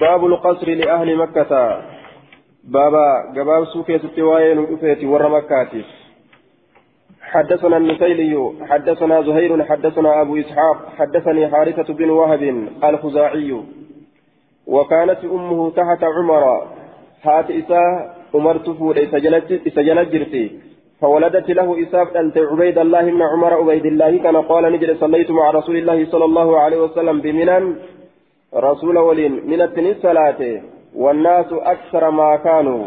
باب القصر لأهل مكة. بابا جباب سوكي ستواين وفيتي ور مكاتي. حدثنا النسيلي حدثنا زهير حدثنا أبو إسحاق حدثني حارثة بن وهب الخزاعي. وكانت أمه تحت عمر. هات إساء أمرت فور إسجلت جرتي. فولدت له إساف أنت عبيد الله بن عمر عبيد الله كان قال نجد صليت مع رسول الله صلى الله عليه وسلم بمنى رسول ولين من الصلاة والناس أكثر ما كانوا.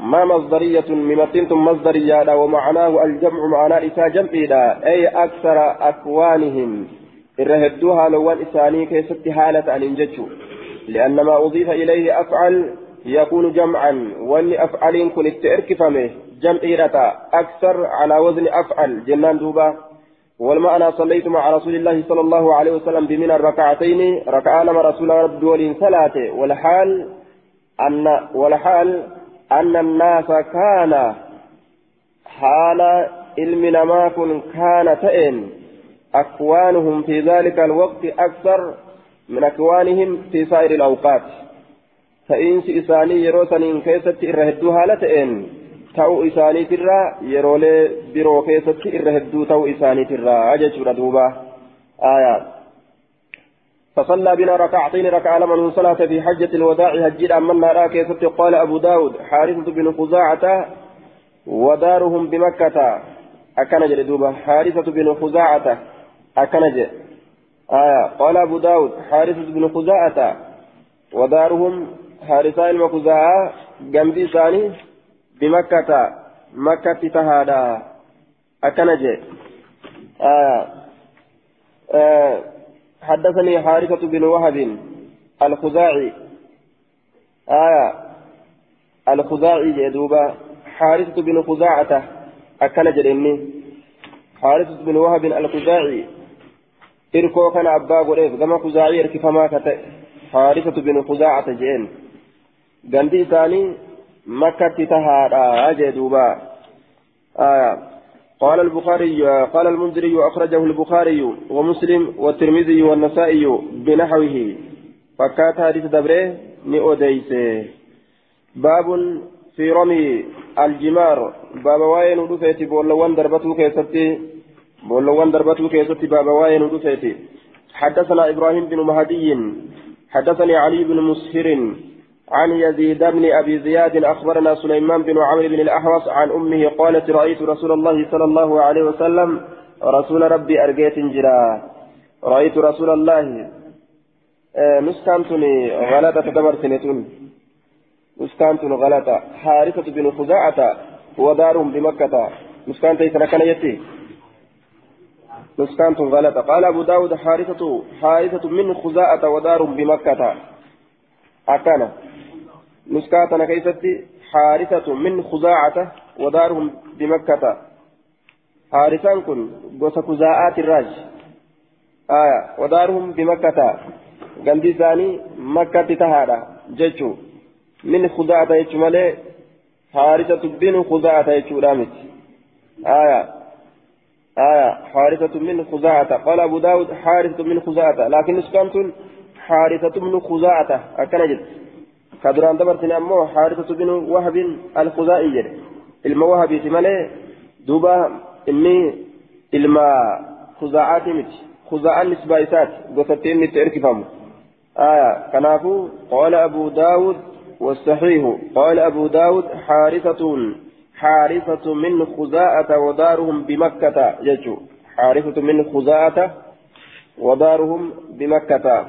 ما مصدرية ممتنة مصدرية ومعناه الجمع معنى إساء جمعيدا أي أكثر أكوانهم. إرهدوها لوان إساني كيست حالة أن ينججوا لأن ما أضيف إليه أفعل يكون جمعا وأن أفعل كن فمه. جمعيرة أكثر على وزن أفعل. جنان دوبا. والمعنى صليت مع رسول الله صلى الله عليه وسلم بمن الركعتين ركع لما رسول ربي ولين ثلاثة. والحال أن والحال أن الناس كان حال علم ما كن كان تئن. أكوانهم في ذلك الوقت أكثر من أكوانهم في سائر الأوقات. فإنس إساني يروسن كيست إرهدوها لتئن. Ta'uu isaaniitirraa yeroolee biroo keessatti irra hedduu ta'uu isaaniitirraa jechuudha duuba. Aayaa فصلى بنا ركعتين ركع من صلاة في حجة الوداع هجير أمنا لا كيست قال أبو داود حارثة بن خزاعة ودارهم بمكة أكنج دوبا حارثة بن خزاعة أكنج آية قال أبو داود حارثة بن خزاعة ودارهم حارثة المخزاعة جنبي ثاني بمكة مكة تهادا. أكنجي آه. آه. حدثني حارثة بن وهب الخزاعي. آية الخزاعي جدوبا حارثة بن خزاعة. أكنجي إني حارثة بن وهب الخزاعي. إركو كان أبا قريف كما خزاعي إركفما كتئ حارثة بن خزاعة جين. قندي ثاني مكة تهارا أجدوبا آية. قال البخاري قال المنذري أخرجه البخاري ومسلم والترمذي والنسائي بنحوه. فكات حديث دبره نؤديسه باب في رمي الجمار. باب واين ودفيتي بولوان دربته كيستي بولوان دربته كيستي باب واين ودفيتي حدثنا إبراهيم بن مهدي حدثني علي بن مسهر عن يزيد بن أبي زياد أخبرنا سليمان بن عمرو بن الأحوص عن أمه قالت رأيت رسول الله صلى الله عليه وسلم رسول ربي أرجيت جرا رأيت رسول الله آه نسكنتني غلطة تدبرتنتون نسكنتني غلطة. حارثة بن خزاعة ودار بمكة. نسكنت سنكن يتي. نسكنت غلطة. قال أبو داود حارثة حارثة من خزاعة ودار بمكة. أكان نسكاتنا كيستي حارثة من خزاعة ودارهم بمكة. حارثان كن قوس خزاعات الراج. آية. ودارهم بمكة. قندي ثاني مكة تهادا جيتشو. من خزاعة يجو مالي حارثة بن خزاعة يجو رامت آية. آية. حارثة من خزاعة. قال أبو داود حارثة من خزاعة. لكن نسكانتون حارثة من خزاعة أكنجد كدران دبرتني أمو حارثة بن وهب الخزائي duuba inni ilma khuza'aati miti khuza'aan nisbaa isaati gosatti inni itti erkifamu آية كنافو قال أبو داود والصحيح. قال أبو داود حارثة حارثة من خزاءة ودارهم بمكة يجو حارثة من خزاءة ودارهم بمكة.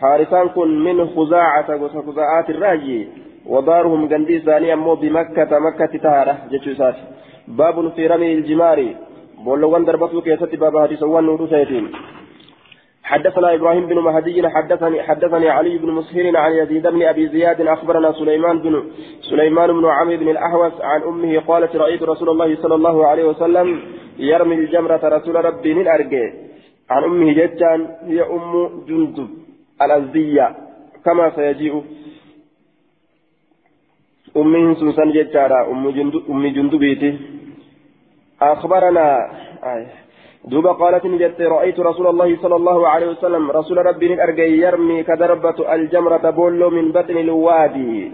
حارسان كن من خزاعة وخزاعات الرهي ودارهم جندي ثاني أمو بمكة مكة تهارة جتشوسات باب في رمي الجمار بولوان دربتو كيست باب حديث ونور سيتين حدثنا إبراهيم بن مهدي حدثني حدثني علي بن مسهر عن يزيد بن ابي زياد اخبرنا سليمان بن سليمان بن عمرو بن الاحوص عن امه قالت رايت رسول الله صلى الله عليه وسلم يرمي الجمره رسول ربي من ارجه عن امه جتان هي ام جندب الأزدية. كما سيجيء أمه سوسن جتارا أم جندو أم جندبيتي أخبرنا آه. دوبا قالت نجت رأيت رسول الله صلى الله عليه وسلم رسول ربي أرجي يرمي كدربة الجمرة بولو من بطن الوادي.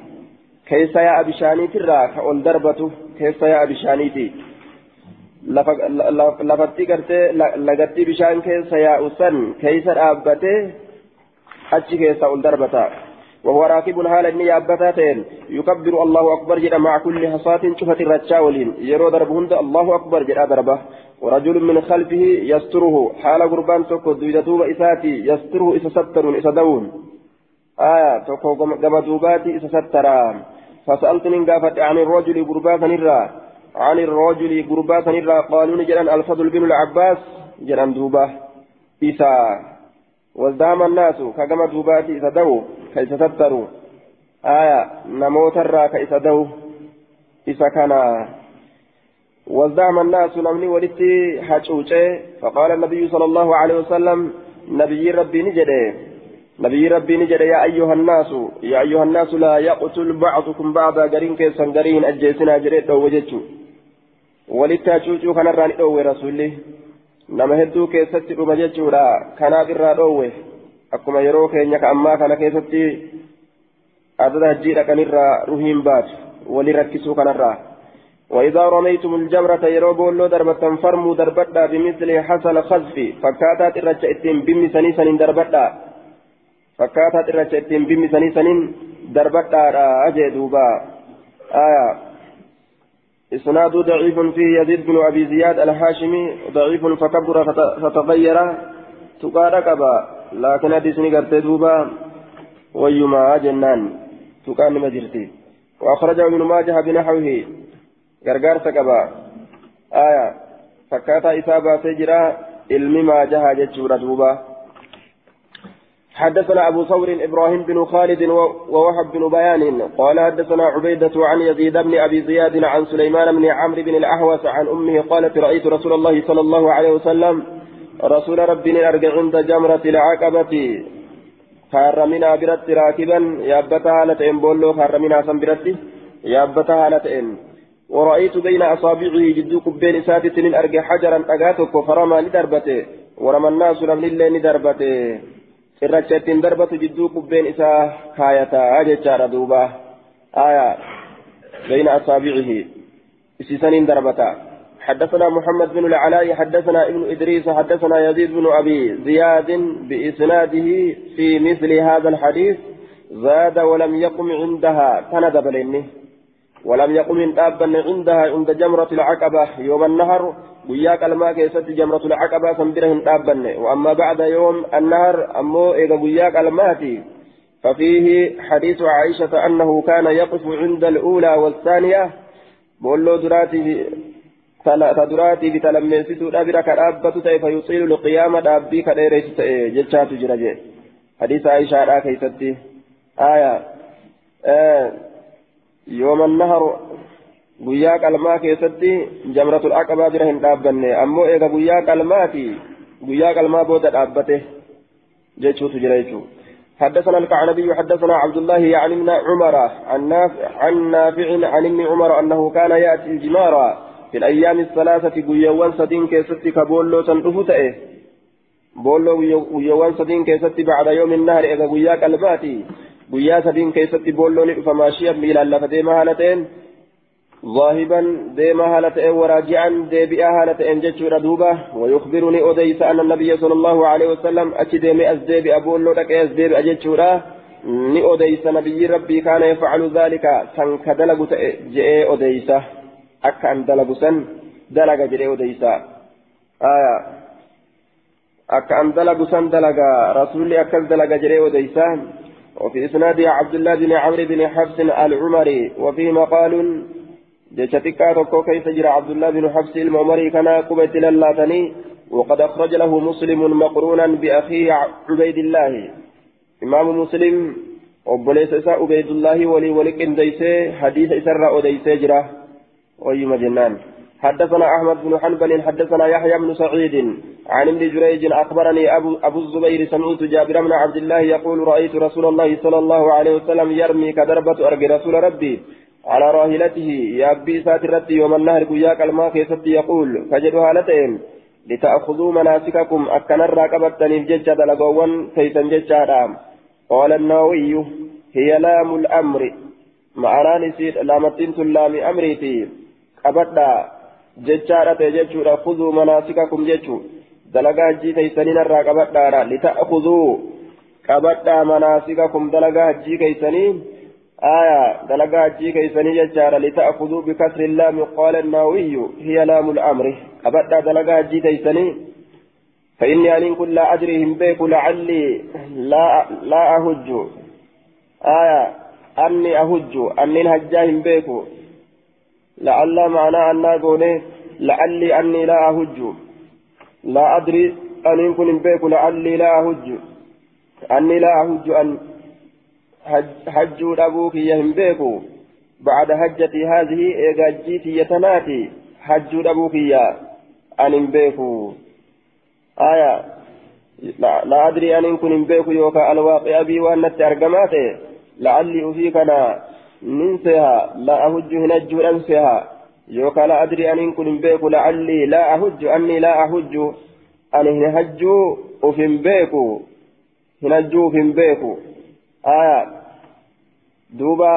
كيس يا أبي شانيتي را كأول دربته كيس يا أبي شانيتي lafatti gartee lagatti bishaan keessa yaa'u san keeysa dhaabbatee achi keessa ol وهو راكب حال إني يابتاتين يكبر الله أكبر جدا مع كل حصاة شفت الرجاولين يرو دربهن الله أكبر جدا دربة. ورجل من خلفه يستره. حال قربان تكو دويدتوب إساتي. يستره إسا سترون إسا دون. آية تكو قم دوباتي إسا ستران فسألتني قافت عن الرجل قربان نرى. عن الرجل قربان نرى. قالوا نجران الفضل بن العباس. جران دوبة. إسا. وازدام الناس كقم دوباتي إسا دو كإسا ستروا آية نموت الرا كإسا دو. إسا كان. وازدعم الناس نمني ولدتي حجوجة. فقال النبي صلى الله عليه وسلم نبي ربي نجده نبي ربي نجده يا أيها الناس يا أيها الناس لا يقتل بعضكم بعضا. قرين كيسا قرين أجيسنا جريت أو وجدتو. ولدت حجوجة كان الراني أوي رسولي nama hedduu keessatti dhuma jechuudha kanaaf irraa dhoowwe akkuma yeroo keenya ka ammaa kana keessatti adada hajjii dhaqanirraa ruhiin baatu wali rakkisuu kanarraa وإذا رميتم الجمرة يروبوا لو دربة فرموا دربتا بمثل حصل خزف فكاتات الرجعتين بمسني سنين دربتا فكاتات الرجعتين بمسني سنين دربتا أجي دوبا آية إسناد ضعيف فيه يزيد بن أبي زياد الهاشمي ضعيف فكبر فتغير. تقارك أبا لكن حديثني قرت دوبا. ويما جنان. تقان مجرتي وأخرجه ابن ماجه بنحوه. qaba aya fakkaataa isaa baasee jira ilmi maajaha jechuudha duuba حدثنا أبو ثور إبراهيم بن خالد ووهب بن بيان قال حدثنا عبيدة عن يزيد بن أبي زياد عن سليمان بن عمرو بن الأحوص عن أمه قالت رأيت رسول الله صلى الله عليه وسلم رسول ربنا أرجع عند جمرة العقبة. حرمنا برت راكبا. يابتها لتئن بولو حرمنا سنبرت يابتها لتئن ورأيت بين أصابعه جدو قبين ساتت من أرجع حجرا أغاتك فرمى لدربته. ورمى الناس لم لله لدربته. Irrachattiin darbatu jidduu qubbeen isaa kaayataa jechaadha duuba. Aya بين أصابعه إسسنين دربتا حدثنا محمد بن العلاء حدثنا ابن إدريس حدثنا يزيد بن أبي زياد بإسناده في مثل هذا الحديث زاد ولم يقم عندها تندب لنه ولم يقم دابا عندها عند جمرة العقبة. يوم النهر وياك الماء كيست جمرة العقبة سنبرهن دابا وأما بعد يوم النهر أمو إذا وياك الماء. ففيه حديث عائشة أنه كان يقف عند الأولى والثانية. بولو دراتي تدراتي بتلمسيتو دابرا كرابة فيطيل القيام دابي كديريس جتشات جرجي. حديث عائشة را كيستي آية. آه. يوم النهر guyyaa qalmaa keessatti jamratul aqabaa bira hin dhaabbanne ammoo eega guyyaa qalmaati guyyaa qalmaa booda dhaabbate jechuutu jira jechuudha. حدثنا الكعنبي حدثنا عبد الله يعني ابن عمر عن نافع عن ابن عمر أنه كان يأتي الجمار في الأيام الثلاثة قيوان سدين كيستي كبولو تنطفته بولو قيوان سدين كيستي بعد يوم النهر اذا قيا قيا سدين كيستي بولو فماشيا ميلا لفتي مهالتين ظاهبا ديما هالة وراجعا ديبئا هالة جتشور دوبا ويخبرني أديس أن النبي صلى الله عليه وسلم أتي ديمي أزديب أبو لك أزديب أجتشورا ni odeysa nabiyyi rabbii kaana yafcalu dhalika san ka dalagu ta'e je'ee odeysa akka an dalagu san dalaga jedhee odeysa aya akka an dalagu san dalaga rasulli akkas dalaga jedhee odeysa وفي إسنادها عبد الله بن عمرو بن حفص العمري وفيه مقال tokko keessa jira abdullah bin habsi ilma umarii kana quba itti lallaatanii وقد أخرج له مسلم مقرونا بأخيه عبيد الله. إمام مسلم وبليس إساء عبيد الله ولي ولك ديسي حديث إسر أديسي جرا ويما جنان. حدثنا أحمد بن حنبل حدثنا يحيى بن سعيد عن ابن جريج أخبرني أبو, أبو الزبير سمعت جابر بن عبد الله يقول رأيت رسول الله صلى الله عليه وسلم يرمي كدربة أرجي رسول ربي على راهلته يا أبي ساترتي يوم النهر قياك الماء كيست يقول فجدوا هالتين لتأخذوا مناسككم أكن الراقبة ججة دلقوان كيسن ججة قال النووي هي لام الأمر. معنى نسيت لامتين لام أمريتي. أبدا. ججارة تججورا خذوا مناسككم ججو دلقا جي كيسنين الراقبة لتأخذوا qabadhaa manaasikakum dalagaa hajjii keeysanii. آية دلقا هجي كيسني ججارة لتأخذوا بكسر اللام قال النووي هي لام الأمر أبدا دلقا هجي كيسني فإني أن كل لا أدريهم بيك لعلي لا لا أهج آية أني أهج أني هجاهم بيك لعل معنى أن قولي لعلي أني لا أهج. لا أدري أن كن بيك لعلي لا أهج. أني لا أهج أن حج أبوك يهمبيكو بعد هجتي هذه إيجاجيتي يتناتي. حج أبوك يا أن بيكو آية. لا, لا أدري أن كن بيكو يوكا الواقع أبي وأن أرقماته لعلي أفيكنا ننسها nin seeha la ahujju hin ajjuudhan seeha yookaan la adri aniin kun hin beeku la'alli la ahujju anni la ahujju ani hin hajjuu uf hin beeku hin hajjuu uf e hin beeku aya duuba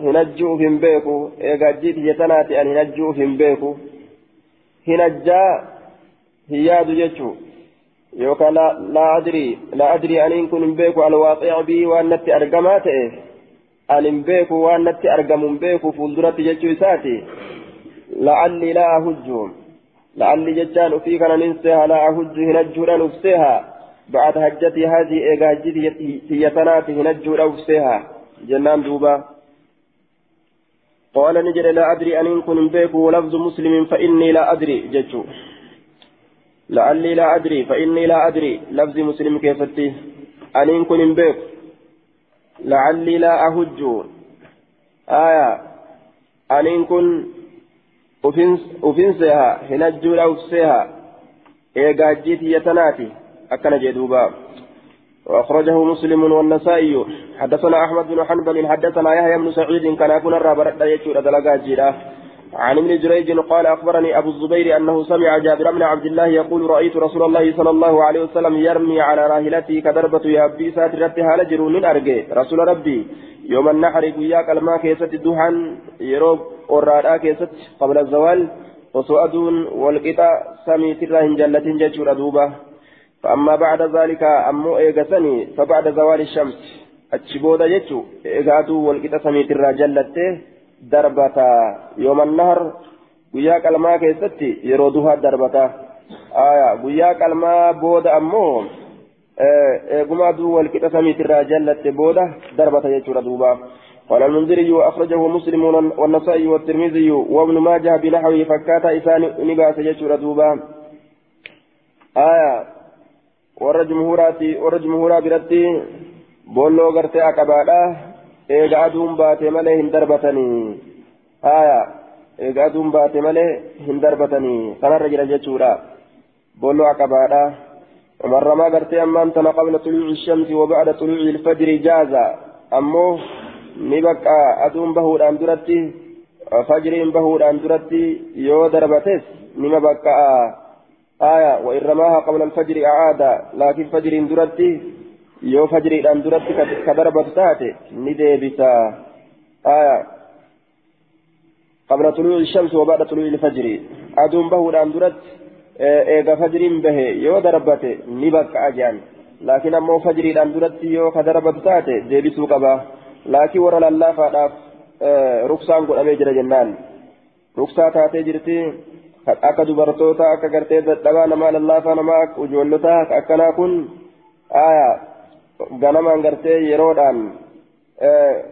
hin hajjuu uf hin beeku eegaa jiitiyya tanaati ani hin hajjuu uf hin beeku hin hajjaa hin yaadu jechuu yookaan la adri la adri aniin kun hin beeku alwaaqiic bii waan natti argamaa ta'e. E. natti argamu hin beeku fuulduratti jechuu isaati la'alli laa ahujju la'alli jechaan ufii kana nin seha laa ahujju hinajjuudhaan uf seha بعد هجتي هذه إيجا هجتي هي تناتي هنجو أوسيها جنان دوبا قال نجد لا أدري أن كن بيك ولفظ مسلم فإني لا أدري جتشو لعلي لا أدري فإني لا أدري لفظ مسلم كيفتي أن كن بيك لعلي لا أهج. آية. أن كن أفنسها هنجو أوسيها إيجا هجتي يتناتي أكن جدوبا وأخرجه مسلم والنسائي. حدثنا أحمد بن حنبل حدثنا يحيى بن سعيد كان يكون الرابع يجور دلقا جيرا. عن ابن جريج قال أخبرني أبو الزبير أنه سمع جابر بن عبد الله يقول رأيت رسول الله صلى الله عليه وسلم يرمي على راهلته كدربة يا أبي ساترتها لجرون أرجي رسول ربي يوم النحر قياك الماء كيست الدهان يروب وراء كيست قبل الزوال وسؤدون والقطع سمي تراهن جلة ججور أدوبة فأما بعد ذلك أمو إيغسني فبعد زوال الشمس أتشبودا يجو إيغاتو والكتا سميت الرجلة دربة يوم النهر guyyaa qalmaa keessatti yeroo duhaa darbata guyyaa qalmaa booda ammoo eeguma aduu walqixa samiitirraa jallatte booda darbata jechuudha duuba قال المنذري أخرجه مسلم والنسائي والترمذي وابن ماجه بنحوه فكاتا إسان نباس يجور دوبا آية warra jumhuraati warra jumhuraa biratti boolloo gartee aqabaadha eega aduun baate malee hin darbatanii haya eega aduun baate malee hin darbatanii kanarra jira jechuudha boolloo aqabaadha marramaa gartee ammaan tana qabla xuluuci shamsi wabacda xuluuci ilfajri jaaza ammoo ni bakka aduun bahuudhaan duratti fajriin bahuudhaan duratti yoo darbates nima bakka آية وإن رماها قبل الفجر أعاد لكن فجر درتي فجر أن درتي كضربة تاتي ندي بتا آية قبل طلوع الشمس وبعد طلوع الفجر أدوم به أن درت إيغا فجر به يو ضربته نبك أجان لكن أمو فجر أن درتي يو كضربة تاتي دي بسو قبا لكن ورا الله فأداف رخصان قل أمي جرى جنان رخصة تاتي جرتي akka dubartoota akka gartee dadhabaa namaa lallaafaa namaa ijoollota akkanaa kun aya. Ganamaan gartee yeroodhaan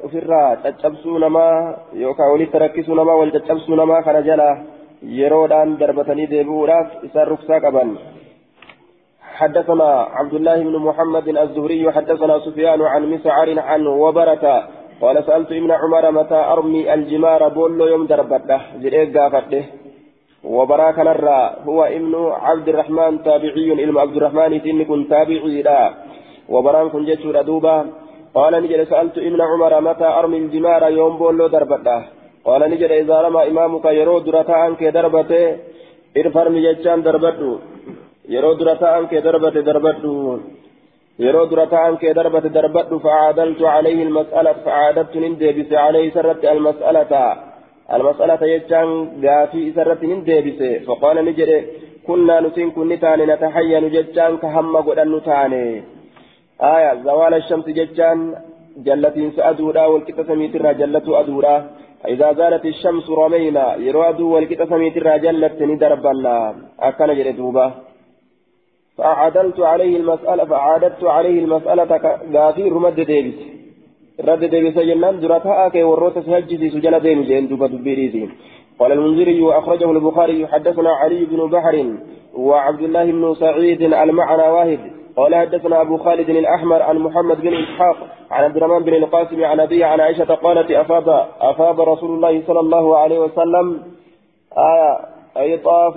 ofirraa caccabsuu namaa yookaan walitti rakkisuu namaa wal caccabsuu namaa kana jala yeroodhaan darbatanii deebi'uudhaaf isaan ruksaa qaban. حدثنا عبد الله بن محمد الزهري حدثنا سفيان عن مسعر عن وبرة قال سألت ابن عمر متى أرمي الجمار بولو يوم دربته جريك قافته وبرا كنرا هو ابن عبد الرحمن تابعي علم عبد الرحمن تابعي لا وبران كن جتشور دوبا قال نجد سألت ابن عمر متى أرمي الجمار يوم بولو دربته قال نجد إذا رمى إمامك يرو درتا عنك دربته ارفرمي جتشان دربته dura ta'an kee darbate darbadhu yeroo dura ta'an kee darbate darbadhu fa'aadaltu alayhi almas'alata fa'aadattu nin deebise alayhi isarratti almas'alata almas'alata jechaan gaafii isarratti nin deebise faqaala ni jedhe kunnaa nutiin kun ni aya zawaala shamsi jechaan jallatiin sa'aduudha walqixa samiitirraa jallatu aduudha فإذا زالت الشمس رمينا يرادوا والكتا سميت الرجلة ندربنا. أكن جردوبة فأعدلت عليه المسألة فأعددت عليه المسألة غافير رمد ديبس. رد ديبس جنان درتها كي وروت سهجسي سجل دين جين دوبة دبيريزين قال المنذري وأخرجه البخاري حدثنا علي بن بحر وعبد الله بن سعيد المعنى واحد. قال حدثنا أبو خالد الأحمر عن محمد بن إسحاق عن عبد الرحمن بن القاسم عن أبي عن عائشة قالت أفاض أفاض رسول الله صلى الله عليه وسلم آية أي طاف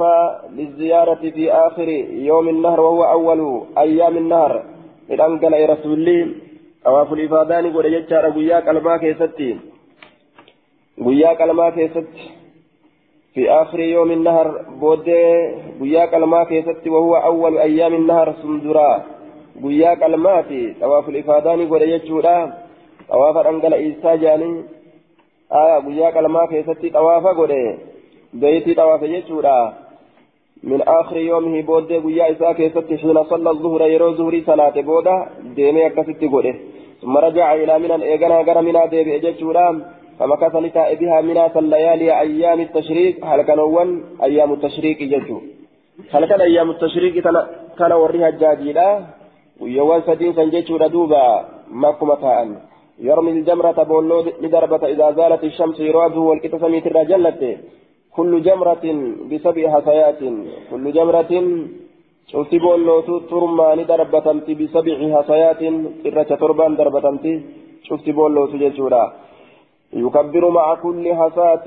للزيارة في آخر يوم النهر وهو أول أيام النهر. إذ أنقل إلى رسول الله طواف الإفادان قد يجار قياك الماء كيستي. قياك الماء كيستي. في آخر يوم النهر بودي قياك الماء كيستي وهو أول أيام النهر سندرا. قياك الماء طواف الإفادان قد يجورا طواف أنقل إيسا جاني. آية قياك الماء كيستي طواف قد بيتي طواف يجورا من آخر يومه بودي قيا إساء كيستي حين صلى الظهر يرو ظهري صلاة بودا. ديمي أكستي قده ثم رجع إلى من إيقنا قرى منا ديبي إججورا فمكث لتاء بها منا الليالي أيام التشريق هل كانوا أيام التشريق يجو هل أيام التشريق كان وريها الجاجيلا ويوان سدين سنجيتشو ردوبا مكمتان يرمي الجمرة بولو لدربة إذا زالت الشمس يراده والكتسميت الرجلة. كل جمرة بسبع حصيات كل جمرة شوفي بولو ترمى لدربة بسبع حصيات إرة تربان دربة شوفي بولو تجيتشورا يكبر مع كل حصاة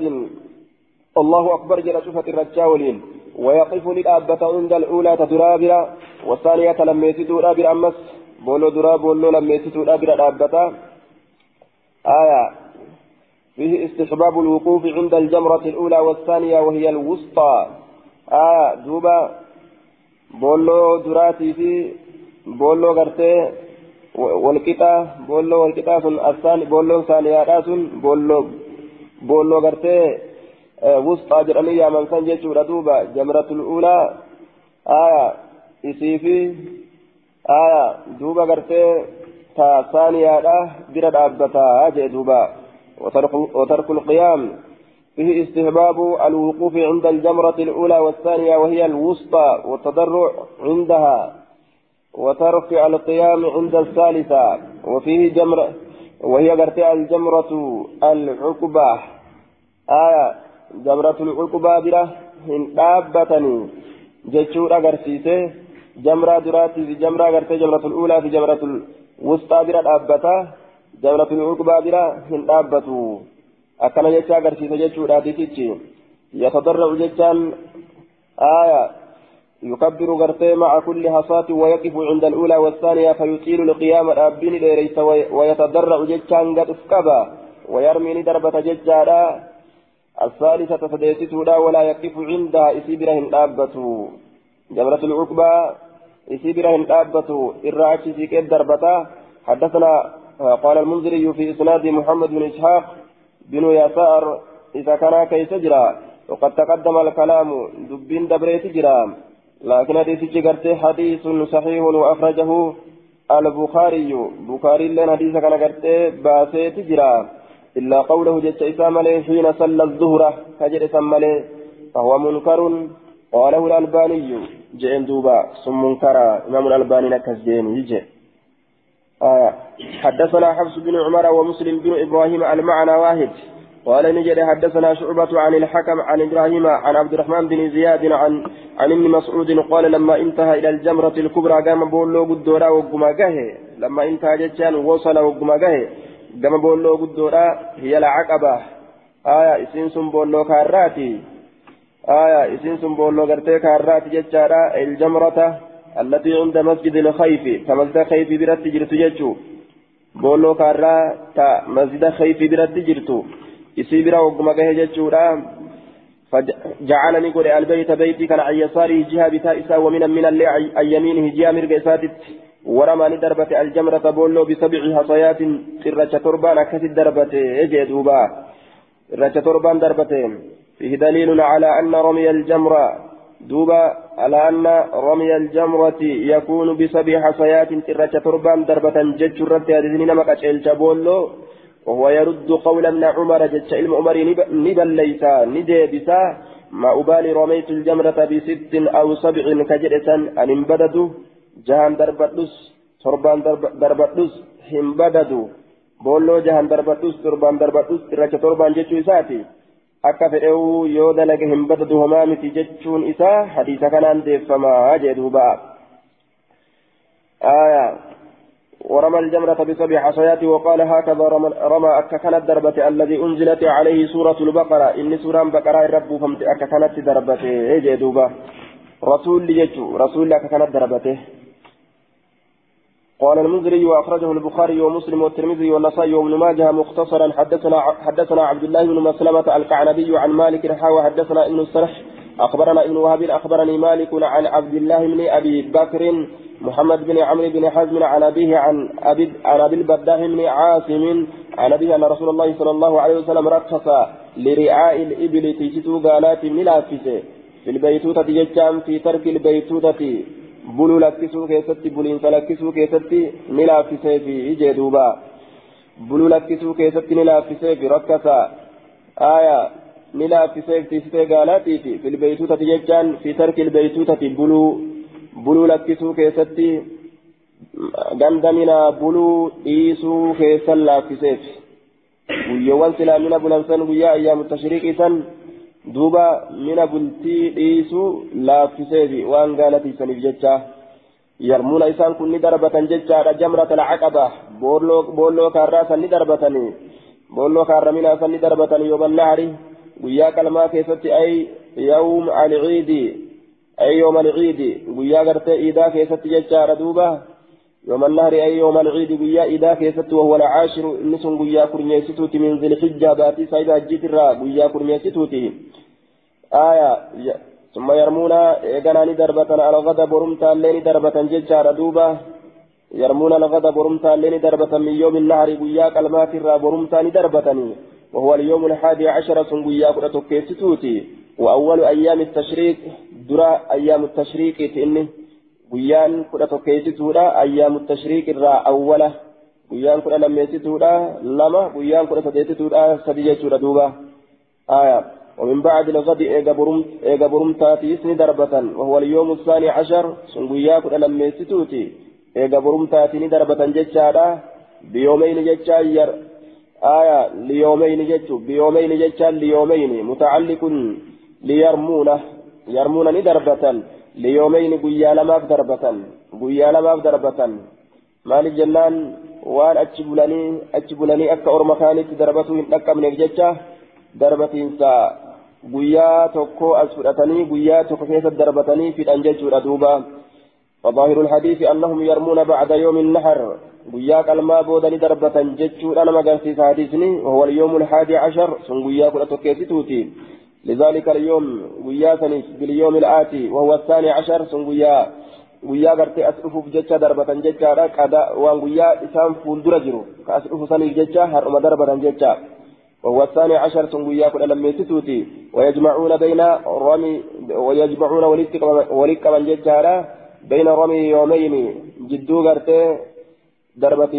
الله أكبر جل شفة الرجاولين ويقف للآبة عند الأولى تدرابرا والثانية لما يسدوا رابرا أمس. بولو درا بولو لما يسدوا رابرا الآبة. آية. فيه استحباب الوقوف عند الجمرة الأولى والثانية وهي الوسطى. آية. دوبا. بولو دراتي في. بولو غرتي. والقطا بولو والقطا سن الثاني بولو ثانية سن بولو بولو غرتي وسطى جرمي يا من سن جيتشو دوبا جمرة الأولى آية إسيفي آية دوبا غرتي تا ثانية بلا دابتا أجي دوبا وترك, وترك القيام فيه استهباب الوقوف عند الجمرة الأولى والثانية وهي الوسطى والتضرع عندها وترك القيام عند الثالثة وفيه جمرة وهي قرتي الجمرة العقبة. آية جمرة العقبة بلا هن دابتني. جتشور أغرسيسه جمرة دراتي في جمرة قرتي جمرة الأولى في جمرة الوسطى بلا دابتا. جمرة العقبة بلا هن دابتو. أكنا جتشا أغرسيسه جتشور آتيتيتشي يتضرع جتشان آية يكبر غرتي مع كل حصاة ويقف عند الأولى والثانية فيطيل القيام الأبين ليس ويتضرع جتشان قد اسكبا ويرمي ضربة ججارا الثالثة فديتتها ولا يقف عندها إسيبرهن دابته جمرة العقبة إسيبرهن دابته إراعش سيكيت ضربتا حدثنا قال المنذري في إسناد محمد بن إسحاق بن يسار إذا كان كيس وقد تقدم الكلام دبين دبريت جرا لكن حديث جرت حديث صحيح وأخرجه البخاري. بخاري لنا حديث كان قرت باسيت جرا. إلا قوله جت إسام حين صلى الظهر. كجر سمله فهو منكر. قاله الألباني. جئن دوبا. ثم منكر. إمام الألباني نكزين يجي آه. حدثنا حفص بن عمر ومسلم بن إبراهيم المعنى واحد. قال نجد حدثنا شعبة عن الحكم عن إبراهيم عن عبد الرحمن بن زياد عن عن ابن مسعود قال لما انتهى إلى الجمرة الكبرى قام بولو قدورا وقما لما انتهى جتان وصل وقما قام بولو قدورا هي العقبة. آية إسين بولو كاراتي. آية إسين بولو قرتي كاراتي جتارا الجمرة التي عند مسجد الخيف. كمسجد خيف برت جرت جتشو. بولو كارا تا مسجد خيف برت جرتو. Isii bira wagguma gahe jechuudha. فجعلني قل البيت بيتي كان عن يساره جهة بتائسا ومن من اللي عن يمينه جهة مرقساتت ورماني دربة الجمرة بولو بسبع حصيات سرة تربان أكثر دربة أجي دوبا سرة تربان دربتين فيه دليل على أن رمي الجمرة دوبا على أن رمي الجمرة يكون بسبع حصيات سرة تربان دربة جج رد هذه نمكة الجبولو وهو يرد قول ابن عمر جج علم عمر نبل ليس نديبسا ما أبالي رميت الجمرة بست أو سبع كجرسا أن انبددوا darbadhus torbaan darbadhus hin badadu boolloo jahan darbadhus torbaan darbadhus irracha torbaan jechuu isaati akka fedhewu yoo dalage hin badadu homaa miti jechuun isaa hadiisa kanaan deeffamaa jee duuba ورمى الجمرة بسبع حصيات وقال هكذا رمى, رمى أككنت دربة الذي أنزلت عليه سورة البقرة. إن سورة بقرة الرب فمت أككنت دربته. إيه دوبا؟ رسول يجو رسول أككنت دربته. قال المنذري وأخرجه البخاري ومسلم والترمذي والنسائي وابن ماجه مختصرا. حدثنا حدثنا عبد الله بن مسلمة الكعنبي عن مالك حاوى حدثنا ابن السرح. أخبرنا ابن وهب أخبرني مالك عن عبد الله بن أبي بكر محمد بن عمرو بن حزم عن ابيه عن ابي عن البداه بن عاصم عن ابيه ان رسول الله صلى الله عليه وسلم رخص لرعاء الابل تجتو قالات ملافسه في البيتوتة جتام في ترك البيتوتة lakkisuu keessatti buliinsa lakkisuu keessatti ni laaffisee fi ijee duuba buluu lakkisuu keessatti ni laaffisee fi rakkasa aayaa ni laaffisee tiisitee gaalaatiifi filbeeytuutati jechaan fi tarki ilbeeytuutati buluu lakkisuu keessatti gandaminaa buluu dhiisuu keessan laaffiseef guyyoowwan silaamina bulansan guyyaa ayyaamu tashriiqii san duuba mina bultii dhiisuu laaffiseefi waan gaalatiisaniif jecha yarmuuna isaan kun ni darbatan jechaadha jamrata alcaqaba boolloo kaarraa san ni darbatanii boolloo kaarra minaa san ni darbatan yooman nahari guyyaa qalmaa keessatti ay yawm alciidi ay yooma alciidi guyyaa gartee iidaa keessatti jechaadha duuba يوم النهر أي يوم العيد قيا إذا كيست وهو العاشر. إنسون قيا كرنيستوتي من ذي الحجة باتي سايدا جيت الرا قيا كرنيستوتي آية ثم يرمون إيقاناني دربة على غدا برمتا الليني دربة ججار دوبا. يرمون الغدا برمتا الليني دربة من يوم النهر قيا كلمات الرا برمتاني دربتني. وهو اليوم الحادي عشر سن قيا كرتوكيستوتي وأول أيام التشريق درا أيام التشريق تإني guyyaan kudha tokkeessituudha ayyaamu tashriiq irraa awwala. Guyyaan kudha lammeessituudha lama. Guyyaan kudha sadeessituudha sadi jechuudha duuba. Aya. ومن بعد الغد إيجا برمتاتي اسم دربة وهو اليوم الثاني عشر سنقيا كل لما يستوتي إيجا برمتاتي دربة جتشارا بيومين جتشاير آية ليومين جتشو بيومين جتشا ليومين متعلق ليرمونه يرمون ندربة ليومين قيا لماف دربة قيا لماف دربة مالك جنان؟ وان أتشبلني أتشبلني أكا أورما كانت دربته لك من الججة دربة إنسا قيا توكو أسفرتني قيا توكو كيف دربتني في الأنجج والأدوبة وظاهر الحديث أنهم يرمون بعد يوم النحر. كلمة بودني دربة جج أنا ما قلت حديثني وهو اليوم الحادي عشر سن قيا كل توكيتي لذلك اليوم ويا باليوم الآتي وهو الثاني عشر سن ويا ويا غرتي أسرف بجتة ضربة جتة كذا وان ويا إسام فول درجرو كأسرف سنيف جتة هرم ضربة جتة وهو الثاني عشر سن ويا كل لم يستوتي ويجمعون بين رمي ويجمعون ولك من جتة بين رمي يومين جدو غرتي ضربة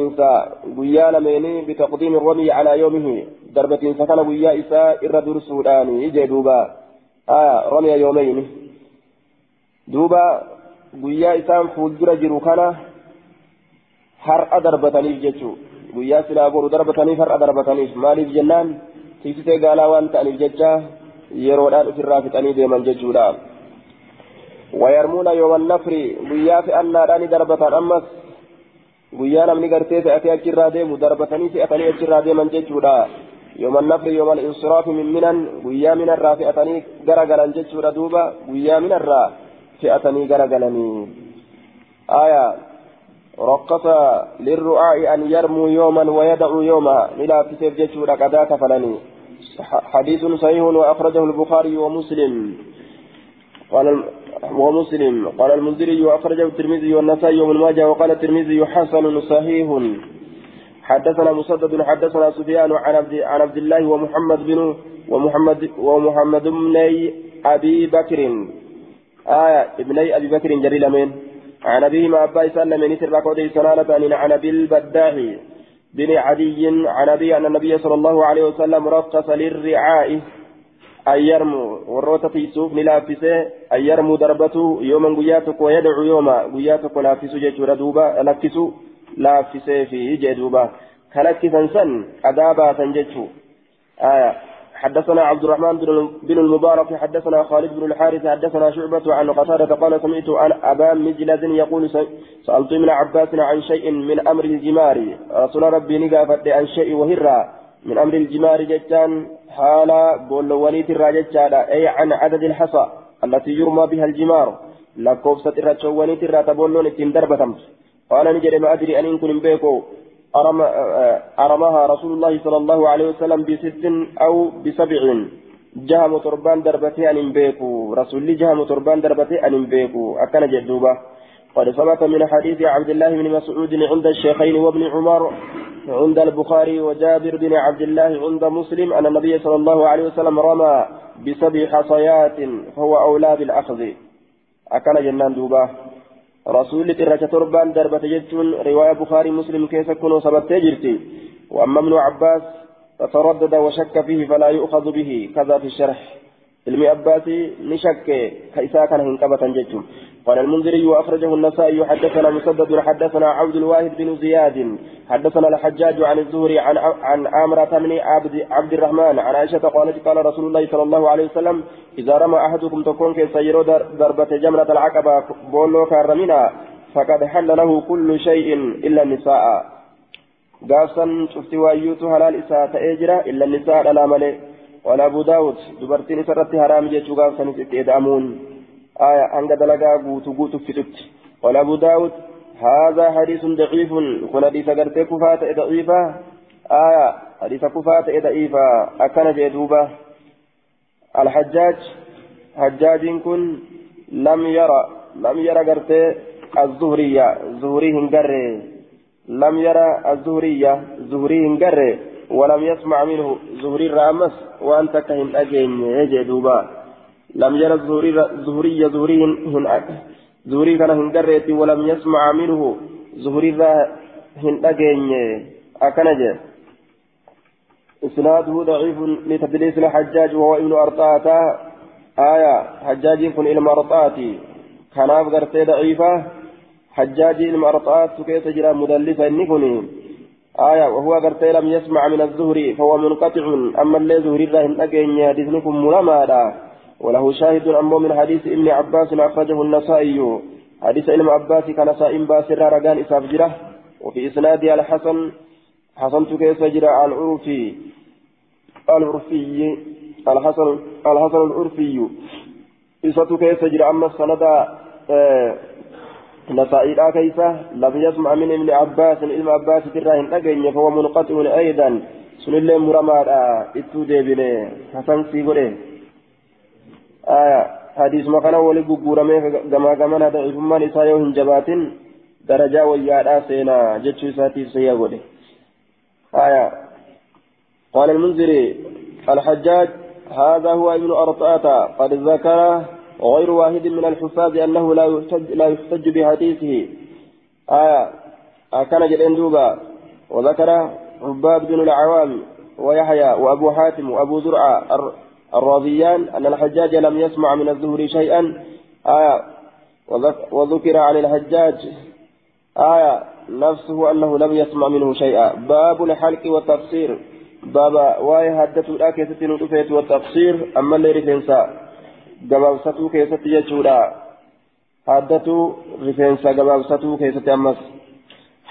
ويا لميني بتقديم الرمي على يومه ضربة سكن ويا إساء إر درسوداني يجي دوبا آه رمي يومين دوبا ويا إساء فولدر جرو كان هر ضربتني جتشو ويا سلا بورو ضربتني هر ضربتني مالي جنان تيسيتي قالا وان تاني جتشا يرودان في الرافتني ديما جتشودا ويرمون يوم النفر ويا في أناداني ضربة أمس guyyaa namni gartee fe'atee achirraa deemu darbatanii fe'atanii achirraa deeman jechuudha yooma nafri yooma insiraafi min minan guyyaa minarraa fe'atanii garagalan jechuudha duuba guyyaa minarraa fe'atanii garagalanii aya رقص للرعاء أن يرموا يوما ويدعوا يوما إلى كتاب جيشورا قدا كفلني حديث صحيح وأخرجه البخاري ومسلم قال ومسلم قال المنذري وأخرجه الترمذي والنسائي وابن ماجه وقال الترمذي حسن صحيح. حدثنا مسدد حدثنا سفيان عن عبد الله ومحمد بن ومحمد ومحمد بن أبي بكر. آية ابني أبي بكر جري من. عن أبيهما أبا سلم من سربا قودي سنانة عن أبي البداح بن عدي عن أبي أن النبي صلى الله عليه وسلم رخص للرعاء. أن يرموا وروت في سوف نلافسه أن يرموا دربته يوما قياتك ويدعو يوما قياتك لافسه جيشور دوبا لكسوا لافسه فيه جدوبا كلكسا سن أدابا سنجتشو آية حدثنا عبد الرحمن بن المبارك حدثنا خالد بن الحارث حدثنا شعبة عن قتادة قال سمعت عن أبا مجلد يقول سألت من عباس عن شيء من أمر الجمار رسول ربي نقافت عن شيء وهرا من أمر الجمار جتان حالا بولوانيت الراججة أي عن عدد الحصى التي يرمى بها الجمار. لكوفسة الرجوانيت الراتبولون تندربتمت قال نجري ما أدري أن كن بيكو. أرمها رسول الله صلى الله عليه وسلم بست أو بسبع. جهم تربان دربتي أن بيكو رسول جهم تربان دربتي أن بيكو أكن جدوبة. قد ثبت من حديث عبد الله بن مسعود عند الشيخين وابن عمر عند البخاري وجابر بن عبد الله عند مسلم أن النبي صلى الله عليه وسلم رمى بسبع حصيات فهو أولى بالأخذ. أكن جنان دوبة رسول ترى تربان دربة جتون رواية بخاري مسلم كيف كنوا سبت جرتي. وأما ابن عباس فتردد وشك فيه فلا يؤخذ به. كذا في الشرح. علم عباسي نشك كيسا كان هنكبة جتون. قال المنذري وأخرجه النسائي حدثنا مسدد حدثنا عبد الواحد بن زياد حدثنا الحجاج عن الزهري عن عن عامرة بن عبد عبد الرحمن عن عائشة قالت قال رسول الله صلى الله عليه وسلم إذا رمى أحدكم تكون كسيرو ضربة جمرة العقبة بولو كارمنا فقد حل له كل شيء إلا النساء. قاسا شفت وايوت هلال إساءة إجرا إلا النساء لا ملئ ولا أبو داود دبرتين سرت حرام جيتشو قاسا إتئدامون آية عند دلقا قوت قوت فتت قال أبو داود هذا حديث ضعيف. كن حديث قرتي كفاة ضعيفة. آية حديث كفاة ضعيفة. أكن جدوبة الحجاج حجاج كن لم يرى لم يرى قرتي الزهرية. زهري هنقري لم يرى الزهرية. زهري هنقري ولم يسمع منه. زهري الرامس. وأنت كهن أجين. يجي دوبا لم يرى الزهري زهري هن زهري كان هنقريت ولم يسمع منه. زهري هن أجين أكنج إسناده ضعيف لتدليس الحجاج وهو ابن أرطاة. آية حجاج كن إلى أرطاتي كناف قرتي ضعيفة. حجاج إلى أرطات كيف تجرى مدلسة إني آية وهو قرتي لم يسمع من الزهري فهو منقطع. أما اللي زهري هن أجين حديثكم ملما وله شاهد أمو من حديث ابن عباس أخرجه النسائي. حديث ابن عباس كان سائم باسر رجال إساف وفي إسناده الحسن حسنت كيف جرى العرفي العرفي الحسن الحسن العرفي. إسات كيف جرى أما السند آه نسائي كيف؟ لم يسمع من ابن عباس ابن عباس تراهن أجن فهو منقطع أيضا. سن الله مرمى إتو ديبني حسن سيبره آية حديث مكان ولي غغورمه غما غما ضعيفمان إسا يو هنجبات درجة ويادا سينا جتشو ساتي سيا غودي آية قال المنذري الحجاج هذا هو ابن أرطاة قد ذكر غير واحد من الحفاظ أنه لا يحتج لا يحتج بحديثه. آية كان جدين دوبا وذكر عباد بن العوام ويحيى وأبو حاتم وأبو زرعة الراضيان أن الحجاج لم يسمع من الزهري شيئا. آية. وذكر عن الحجاج. آية. نفسه أنه لم يسمع منه شيئا. باب الحلق والتفسير. بابا واي هدت الآكي ستين والتفسير. أما اللي رفنسا. gabaabsatuu keessatti jechuudha haddatu rifeensa gabaabsatuu keessatti ammas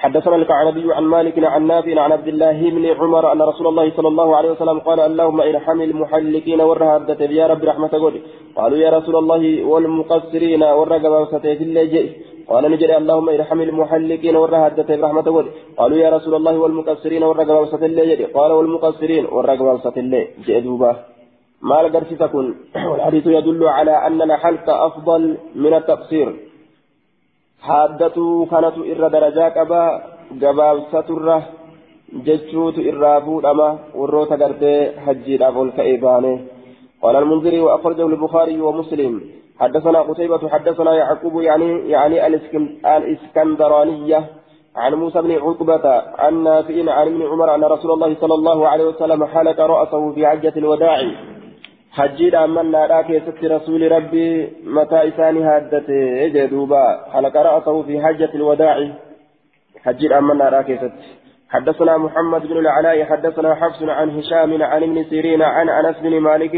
حدثنا الكعنبي عن مالك عن نافع عن عبد الله بن عمر أن رسول الله صلى الله عليه وسلم قال اللهم ارحم المحلقين والرهادة يا رب رحمة قولي. قالوا يا رسول الله والمقصرين والرقبة في الليل قال نجد اللهم ارحم المحلقين والرهدة برحمة ود قالوا يا رسول الله والمقصرين والرقبة وسط الله قال والمقصرين والرقبة وسط الله جئدوبا ما لقرسي تكون والحديث يدل على أن الحلق أفضل من التقصير. حادة كانت إر درجات أبا جباب سترة جتشوت إرافود أما وروت قرتي حجي الأبو الكئباني قال المنذري وأخرجه البخاري ومسلم حدثنا قتيبة حدثنا يعقوب يعني يعني الإسكندرانية عن موسى بن عقبة عن نافع عن ابن عمر أن رسول الله صلى الله عليه وسلم حلق رأسه في حجة الوداع حجيد أمنا راك ست رسول ربي متى إساني هادته جدوبا حلق رأسه في حجة الوداع حجيد أمنا راك ست حدثنا محمد بن العلاء حدثنا حفص عن هشام عن ابن سيرين عن أنس بن مالك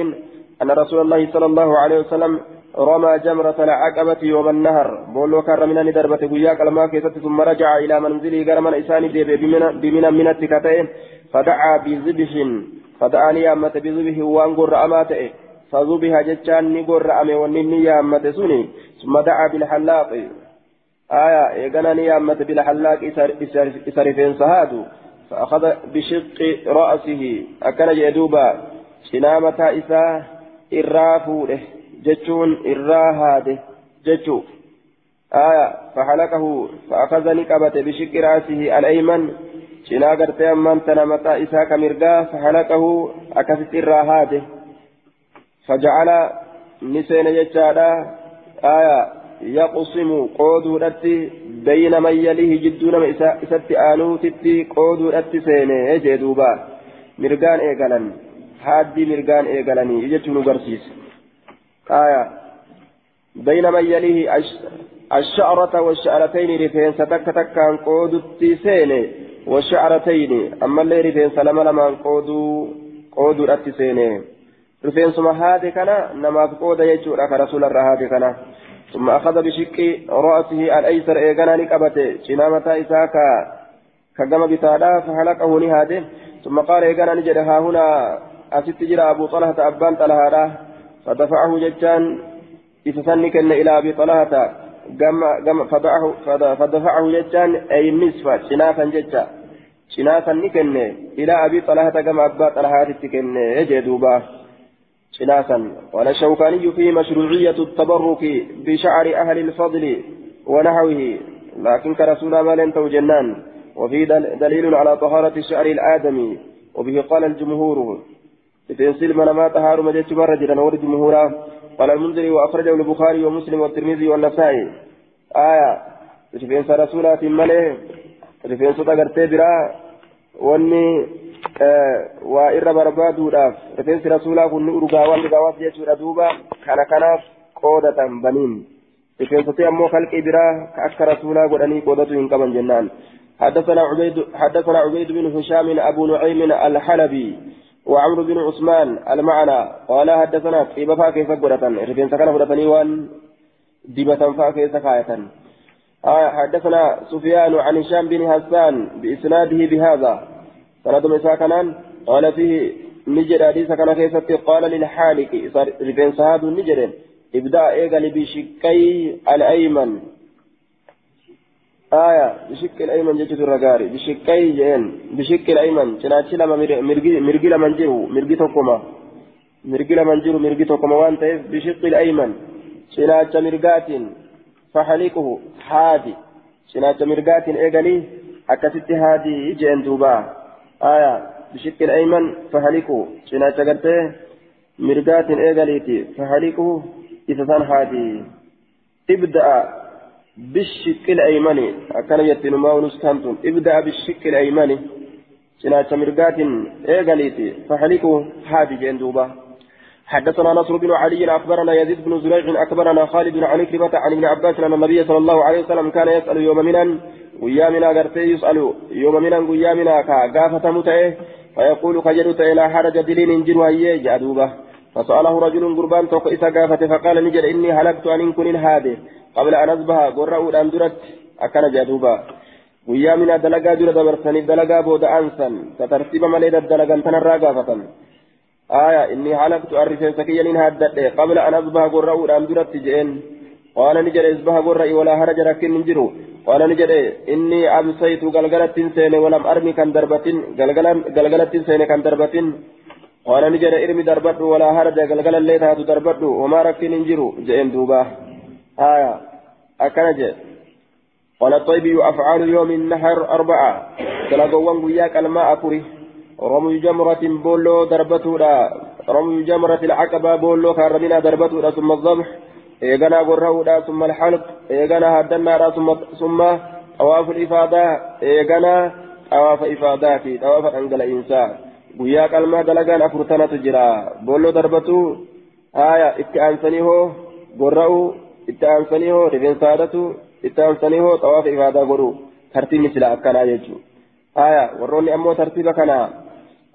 أن رسول الله صلى الله عليه وسلم رمى جمرة العقبة يوم النهر بولو كر من دربة قياك لما ثم رجع إلى منزله قرم إساني بمن من التكتين فدعا بذبح فدعاني أمت بذبح وأنقر أماته فذبح جتشان نقر أمي ونني أمت سني ثم دعا بالحلاق آية إيقناني أمت بالحلاق إسرفين سهادو فأخذ بشق رأسه أكن جدوبا شنامة إساه إرافوله جتون إراهاده جتو آية فحلقه فأخذني قبت بشق رأسه الأيمن cinaa gartee ammaan tana mataa isaa ka mirgaa fahalaqahu akkasitti irraa haade faja'ala ni seene jechaadha. Aya yaqusimu qooduudhatti bayna man yalihi jidduu nama isatti aanuutitti qooduudhatti seene jee duuba. Mirgaan eegalan haaddii mirgaan eegalanii jechuun ugarsiise aya بين من يليه الشعرة والشعرتين رفين ستك تكان قودو تيسيني والشعرتين. أما اللي رفين سلام لما قودو رتي سيني رفين سما هادي كنا نما قود يجور رسول الله هادي كنا. ثم أخذ بشق رأسه الأيسر إيغانا نكبته شنامة إساكا كجمع بتادا فحلقه نهاده ثم قال إيغانا نجد هنا أست جرى أبو طلحة أبان طلحة. فدفعه ججان إسسنك إلى أبي طلحة جم فدفعه فدفعه ججان أي النصف شنافا ججا شنافا نكن إلى أبي طلحة كما أبا طلحة تكن يجدوبا شنافا. قال الشوكاني في مشروعية التبرك بشعر أهل الفضل ونحوه. لكن كرسول ما لن جنان وفي دليل على طهارة الشعر الآدمي. وبه قال الجمهور. تنسل من ما طهار مجد مرة جدا ورد جمهورا. قال المنذري وأخرجه البخاري ومسلم والترمذي والنسائي آية رفين رسولات ملئ رفين صدى قرتي برا واني waa irra barbaaduudhaaf rifeensi rasuulaa kun ni urgaawwan urgaawwaaf jechuudha duuba kana kanaaf qoodatan baniin rifeensoti ammoo kalqii biraa ka akka rasuulaa godhanii qoodatu hin qaban jennaan حدثنا عبيد حدثنا عبيد بن هشام أبو نعيم الحلبي وعمرو بن عثمان المعنى. قال حدثنا كيف فاكيف قرة رفين سكن قرة وان دبة فاكيف سكاية آه حدثنا سفيان عن هشام بن حسان بإسناده بهذا. سند مسا كنان قال فيه نجد حديث كان كيست قال للحالك. رفين سهاد نجد. ابدأ ايغل بشقي الأيمن. آية بشق الأيمن جت الرجاري بشقي جين بشق الأيمن شناتي لما مرجي لما نجرو مرجي تقوما مرجي لما نجرو مرجي تقوما وانت بشق الأيمن شناتي مرجات فحلقه هادي شناتي مرجات ايغلي أكست هادي جين دوبا. آية بشق الأيمن فهلكوا شنا تقرته مرقات إيغاليتي فهلكوا إذا هادي ابدأ. بالشق الأيمن. أكن يتن ما ونسكنتم ابدأ بالشق الأيمن. شنا مرقات إيغاليتي فهلكوا هادي جندوبا حدثنا نصر بن علي أخبرنا يزيد بن زريع أخبرنا خالد عن كلمة عن ابن عباس أن النبي صلى الله عليه وسلم كان يسأل يوم minaa gartee yus'alu yooma minan guyyaa minaa ka gaafatamu ta'e فيقول كجدت إلى حرج انجر هيه جادوبة. فسأله رجل قربان توك إسا قافت فقال نجد إني هلكت أن كن هذه قبل أن أصبح قرأوا الآن درت أكن جادوبة ويا من دلقا در دبرسني دلقا بود أنسا سترتيب مليد الدلقا تنرى قافة آية إني هلكت أرسل سكيا إن هدت قبل أن أصبح قرأوا الآن درت جئن. قال نجد إصبح قرأي ولا هرج لكن ننجرو قال نجد إني أمسيت قلقلت سين ولم أرمي كان دربة قلقلت سين كان دربة قال نجد إرمي دربة ولا هرج قلقل الليل هاتو دربة وما ركن ننجرو جئن دوبا آية أكنج قال الطيب أفعال يوم النهر أربعة تلقوا وياك الماء أفري رمي جمرة بولو دربة رمي جمرة العقبة بولو كارمنا دربة ثم الذبح إيغانا قرهودا ثم الحلق إيغانا هدنا ثم ثم طواف الإفادة إيغانا طواف إفاداتي طواف أنجل إنسان guyyaa qalmaa dalagaan afurtanatu jira boolloo darbatu haaya itti aansanii hoo gorra'u itti aansanii hoo rifeensa haadhatu itti aansanii hoo xawaafa ifaadaa godhu tartiibni sila akkanaa jechuudha haaya warroonni ammoo tartiiba kana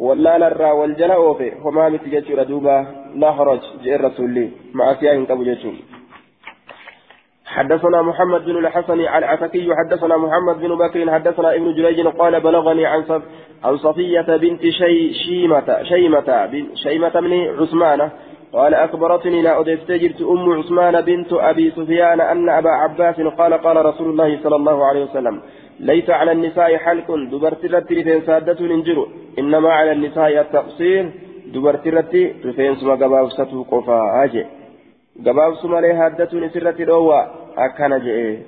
wallaalarraa wal jala oofe homaa miti jechuudha duuba laa haraj je'en rasuulli ma'asiyaa hin qabu jechuudha. حدثنا محمد بن الحسن العتكي حدثنا محمد بن بكر حدثنا ابن جريج قال بلغني عن عن صفية بنت شي شيمة شيمة بن شيمة بن عثمان قال أخبرتني لا أدفتجرت أم عثمان بنت أبي سفيان أن أبا عباس قال قال رسول الله صلى الله عليه وسلم ليس على النساء حلق دبرت رتي رفين سادة ننجر إنما على النساء التقصير دبرت رتي رفين سما قبابسته قفا أجي قبابس مالي هادة نسرة دوى أكان جئ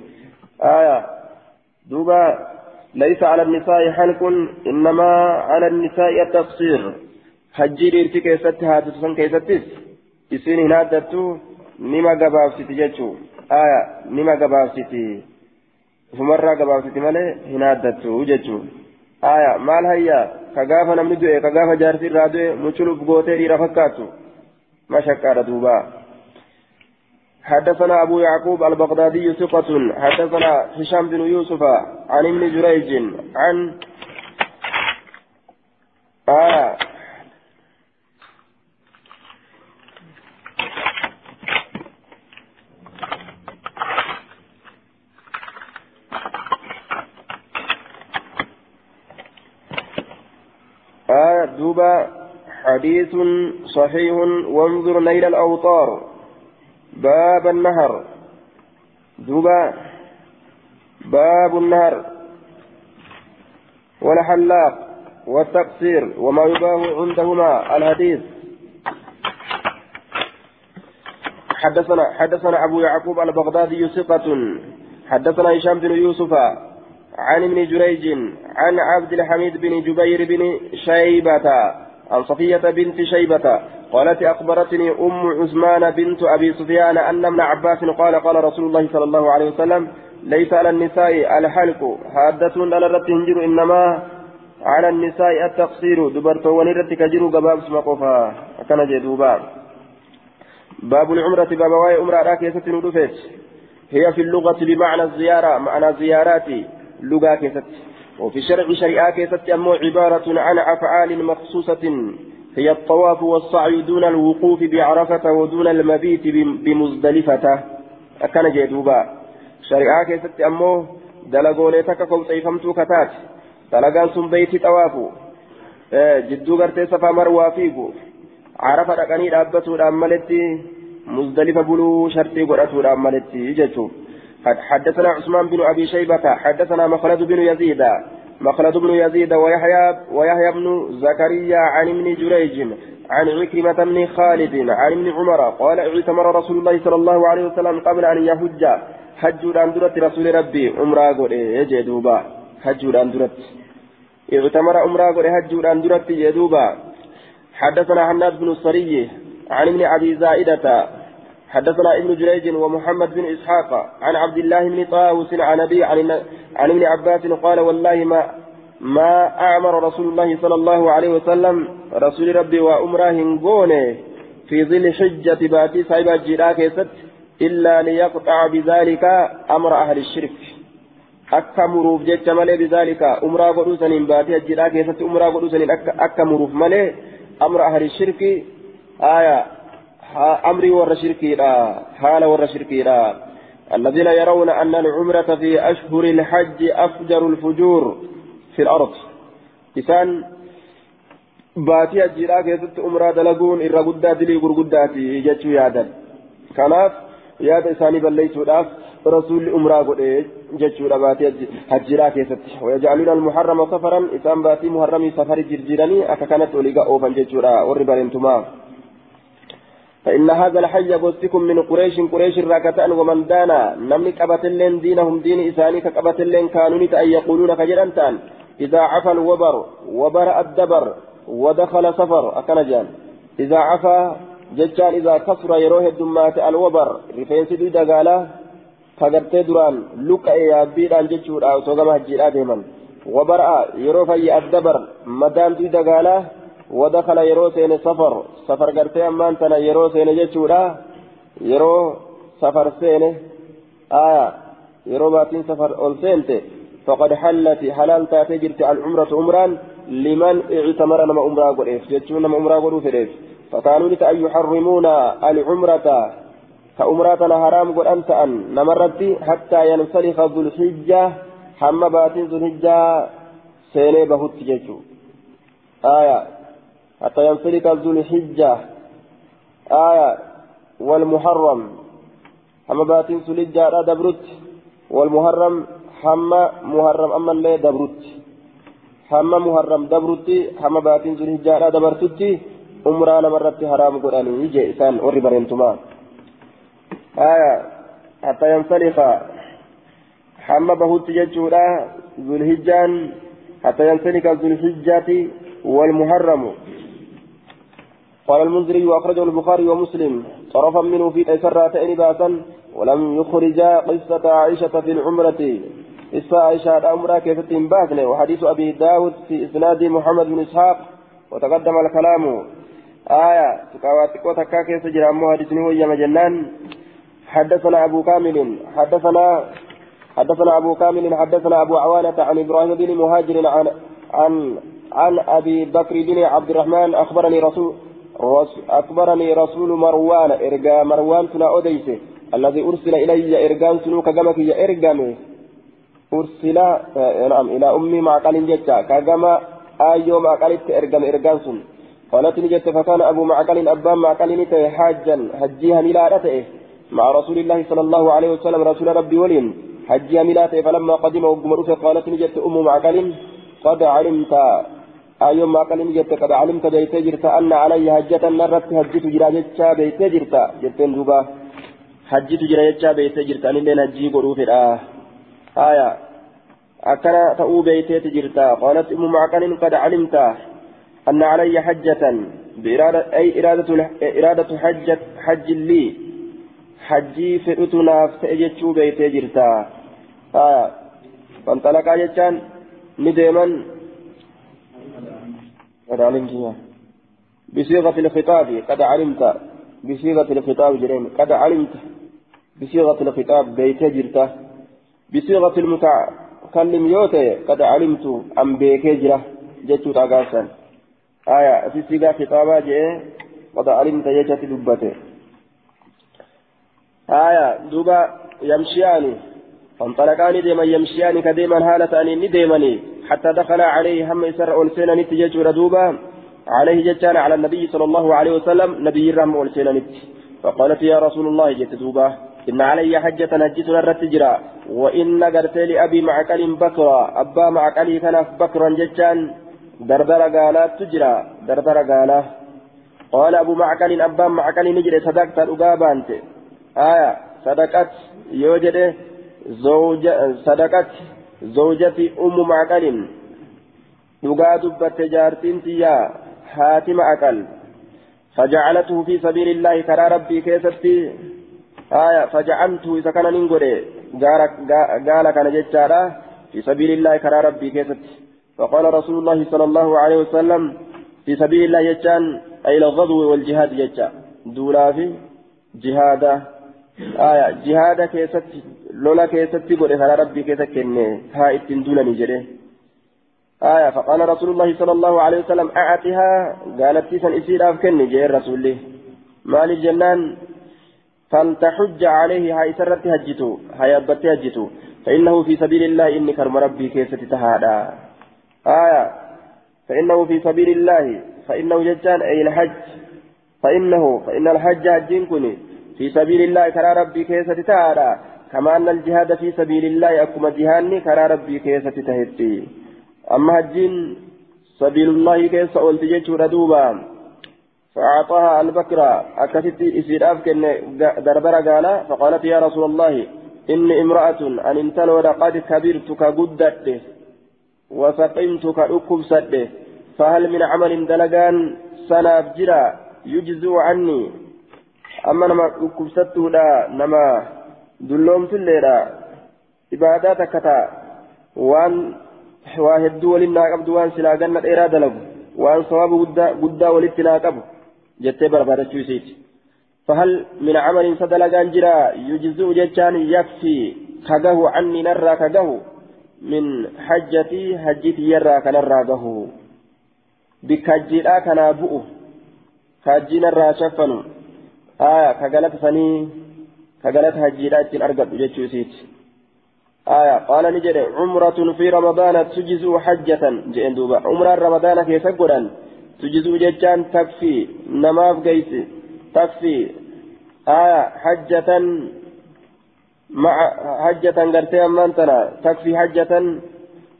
آية دوبا ليس على النساء حلق إنما على النساء التقصير حجير إرتي ست هادة كيستس إسين هنادتو نما قبابستي جتشو آية نما gabaabsiti malee hin haaddattu jechuun aya maal hayya ka gaafa namni du'e ka gaafa jaarsi irraa du'e muculuuf gootee dhiira fakkaattu mashakkaadha duuba حدثنا أبو يعقوب البغدادي ثقة. حدثنا هشام بن يوسف عن ابن جريج عن آه آه دوبا حديث صحيح وانظر نيل الأوطار. باب النهر. دوبا. باب النهر. والحلاق والتقصير وما يباه عندهما. الحديث. حدثنا حدثنا أبو يعقوب البغدادي ثقة. حدثنا هشام بن يوسف عن ابن جريج عن عبد الحميد بن جبير بن شيبة عن صفية بنت شيبة قالت أخبرتني أم عثمان بنت أبي سفيان أن ابن عباس قال قال رسول الله صلى الله عليه وسلم ليس على النساء الحلق حادة على الرت هنجر إنما على النساء التقصير. دبرت ونرت كجر قباب سمقفا كان جدوبا باب العمرة باب واي عمرة راكية هي في اللغة بمعنى الزيارة معنى زياراتي لغة كيست. وفي الشرع شريعة كيست أمو عبارة عن أفعال مخصوصة. هي الطواف والسعي دون الوقوف بعرفة ودون المبيت بمزدلفة. أكن جدوبا شريعة كيست أمو دلقولي تككم سيفمتو كتات. دلقان سن بيت طوافو. جدو غرتي صفا مروى فيكو. عرفة دقني دابتو دامالتي. مزدلفة بلو شرطي قرأتو دامالتي. جتو حدثنا عثمان بن أبي شيبة. حدثنا مخلد بن يزيد. مخلد بن يزيد ويحيى ويحيى بن زكريا عن ابن جريج عن عكرمة بن خالد عن ابن عمر قال اعتمر رسول الله صلى الله عليه وسلم قبل أن يهج. حج اندرت رسول ربي. عمرة قد يجدوبا حج اندرت اعتمر عمرة حج اندرت يدوبا حدثنا حناد بن الصري عن ابن أبي زائدة حدثنا ابن جريج ومحمد بن إسحاق عن عبد الله بن طاووس عن أبي عن, ابن عباس قال والله ما ما أعمر رسول الله صلى الله عليه وسلم رسول ربي وأمره قونه في ظل حجة باتي صاحب الجراك إلا ليقطع بذلك أمر أهل الشرك. jecha malee bizaalika umraa godhuu saniin baatee ajjidhaa keessatti umraa godhuu saniin akka muruuf malee amra ahli shirki aayaa أمري ور شركيرا حال ور شركيرا الذين يرون أن العمرة في أشهر الحج أفجر الفجور في الأرض إسان باتي أجيرا كيست أمرا دلقون إرى قدا دلي قرقداتي جتشو يادا كناف yaada isaanii balleeysuudhaaf rasuulli umraa godhe jechuudha baatee hajjiraa keessatti wayajcaluuna almuharrama safaran isaan baatii muharramii safari jirjiranii akka kanatti olii oofan jechuudha warri bareentumaa فإن هذا الحي بوستكم من قريش قريش راكتان ومن دانا. نمني قبتلين دينهم دين إساني كقبتلين كانوا أن يقولون كجرانتان إذا عفى الوبر وبرأ الدبر ودخل سفر أكنجان. إذا عفى جتان إذا كسر يروه الدمات الوبر. رفين سيدو دقالا فقرتي دران. لقى يابيدان جتشور أو سوغم هجيرا ديما وبرأ يروه في الدبر. مدام دو دقالا ودخل يروه سين سفر. سفر قرتي أمان تنا سين جتشورا يروه سفر سين. آية. يروه باتين سفر أول سينتي فقد حلت حلال تاتي جرت العمرة عمران لمن اعتمر نما عمرة قريف جتشون نما عمرة قريف فكانوا لك أن يحرمون العمرة؟ كأمراتنا حرام قد أنت أن نمرت حتى ينسلخ ذو الحجة. حما باتين ذو الحجة. سيني بهت جيشو آية. حتى ينسلخ ذو الحجة آية والمحرم حما باتين ذو الحجة دبرت والمحرم حما محرم أما اللي دبرت حما محرم دبرت حما باتين ذو الحجة دبرتت umraa namarratti haraam godhanii je isaan warri bareentumaa aya hatta yansalika hamma bahutti jechuudha zulhijjaan hatta yansalika zulhijjaati والمحرم قال المنذري وأخرجه البخاري ومسلم طرفا منه في أسرة باسا ولم يخرجا قصة عائشة في العمرة. قصة عائشة الأمرة كيف تنباتنا وحديث أبي داود في إسناد محمد بن إسحاق وتقدم الكلام. آية تكاواتك وتكاكي سجر أمو حدثني ويا جنان حدثنا أبو كامل حدثنا حدثنا أبو كامل حدثنا أبو عوانة عن إبراهيم بن مهاجر عن عن عن أبي بكر بن عبد الرحمن أخبرني رسول أخبرني رسول مروان إرجا مروان تنا أديسه الذي أرسل إلي إرجان سنو كجمك يا إرجامي أرسل نعم إلى أمي معقل جتا كجما أيوم معقلت إرجام إرجان سن. قالت نجت فكان أبو معقل أبان معقل حاجا حجيها ميلادته. مع رسول الله صلى الله عليه وسلم رسول ربي ولين حجيها ميلادته فلما قدم وقمرت قالت نجت أم معقل قد علمت. أيوم معقل نجت قد علمت بيت جرت أن علي حجة نرت حجت جرا جتشا بيت جرت. جتين دوبا. حجت جرا جتشا بيت جرت. أن لنا جي قروف آية. أكنا تأو بيت جرت قالت أم معقل قد علمت أن علي حجة بإرادة أي إرادة إرادة حجة حج لي. حجي فئتنا فأجتشو بيتي جرتا آه فانطلق جتان نديما قد علمت بصيغة الخطاب قد علمت. بصيغة الخطاب جرين قد علمت. بصيغة الخطاب بيتي جرتا بصيغة المتكلم يوتي قد علمت. أم بيكي جرة جتشو تاقاسا آية في سيغا خطابا جاء قد علمت يجت دبته آية دوبا يمشيان فانطلقان ديما يمشيان كديما هالة أن نديمني حتى دخل عليه هم يسر أولسينا نتججر دوبا. عليه جتان على النبي صلى الله عليه وسلم. نبي الرحم أولسينا نت فقالت يا رسول الله جت دوبا. إن علي حجة نجتنا الرتجرا وإن قرت لأبي معقل بكرا. أبا معقل كان بكرا جتان. دردر قالات تجرى دردر قالا. قال أبو معقل أبا معقل نجري. صدقت الأقابانت. آية. صدقت. يوجد زوج صدقت زوجتي أم معقل. dhugaa dubbatte jaartiin tiyya haatima aqal فجعلته في سبيل الله كرى ربي كيستي آية فجعلته إذا كان ننقل قال كان جتارا في سبيل الله كرى ربي كيستي فقال رسول الله صلى الله عليه وسلم في سبيل الله يجان أي الغزو والجهاد يجا دولا في جهادا. آية جهادا كيست لولا كيست قل على ربي كيست كني ها اتندونا نجري آية فقال رسول الله صلى الله عليه وسلم أعطها قالت تيسن إسير أفكني جاء الرسول لي مال الجنان فلتحج عليه هاي سرت هجتو هاي أبت هجتو فإنه في سبيل الله إني كرم ربي كيست تهادا آية فإنه في سبيل الله فإنه ججان أي الحج فإنه فإن الحج هجين كني في سبيل الله كرى ربي كيسة تعالى كما أن الجهاد في سبيل الله أكما جهاني كرى ربي كيسة تهتي أما هجين سبيل الله كيسة أولتجيش ردوبا. فأعطاها البكرة. أكتت إسيراف كن دربرة قال فقالت يا رسول الله إني امرأة أن انتلو لقد كبرتك قدت. وسقمتك أكبسد فهل من عمل دلقان سنة جرا يجزو عني؟ amma nama dhukkubsattuudha nama dulloomsulleedha ibaadaa takka ta'a. Waan waa hedduu waliin naa qabdu waan silaa ganna dheeraa dalagu waan sawaaba guddaa walitti naa qabu jettee barbaadachuu isiiti. Fahal min camaliin sa dalagaan jira? Yujizuu jechaan yakfi kagahu anni narraa kagahu? Min hajjatii hajjitiyyarraa kanarraa gahu. Bikka hajjiidhaa kanaa bu'u. Ka hajjiinarraa آية كجلت فني كجلت حجيلا تين أرقب جتشوسيت آية قال نجد عمرة في رمضان تجزو حجة جئن دوبا عمرة رمضان في سقرا تجزو جتشان تكفي نماف قيس تكفي آية حجة مع حجة قرتي أمانتنا تكفي حجة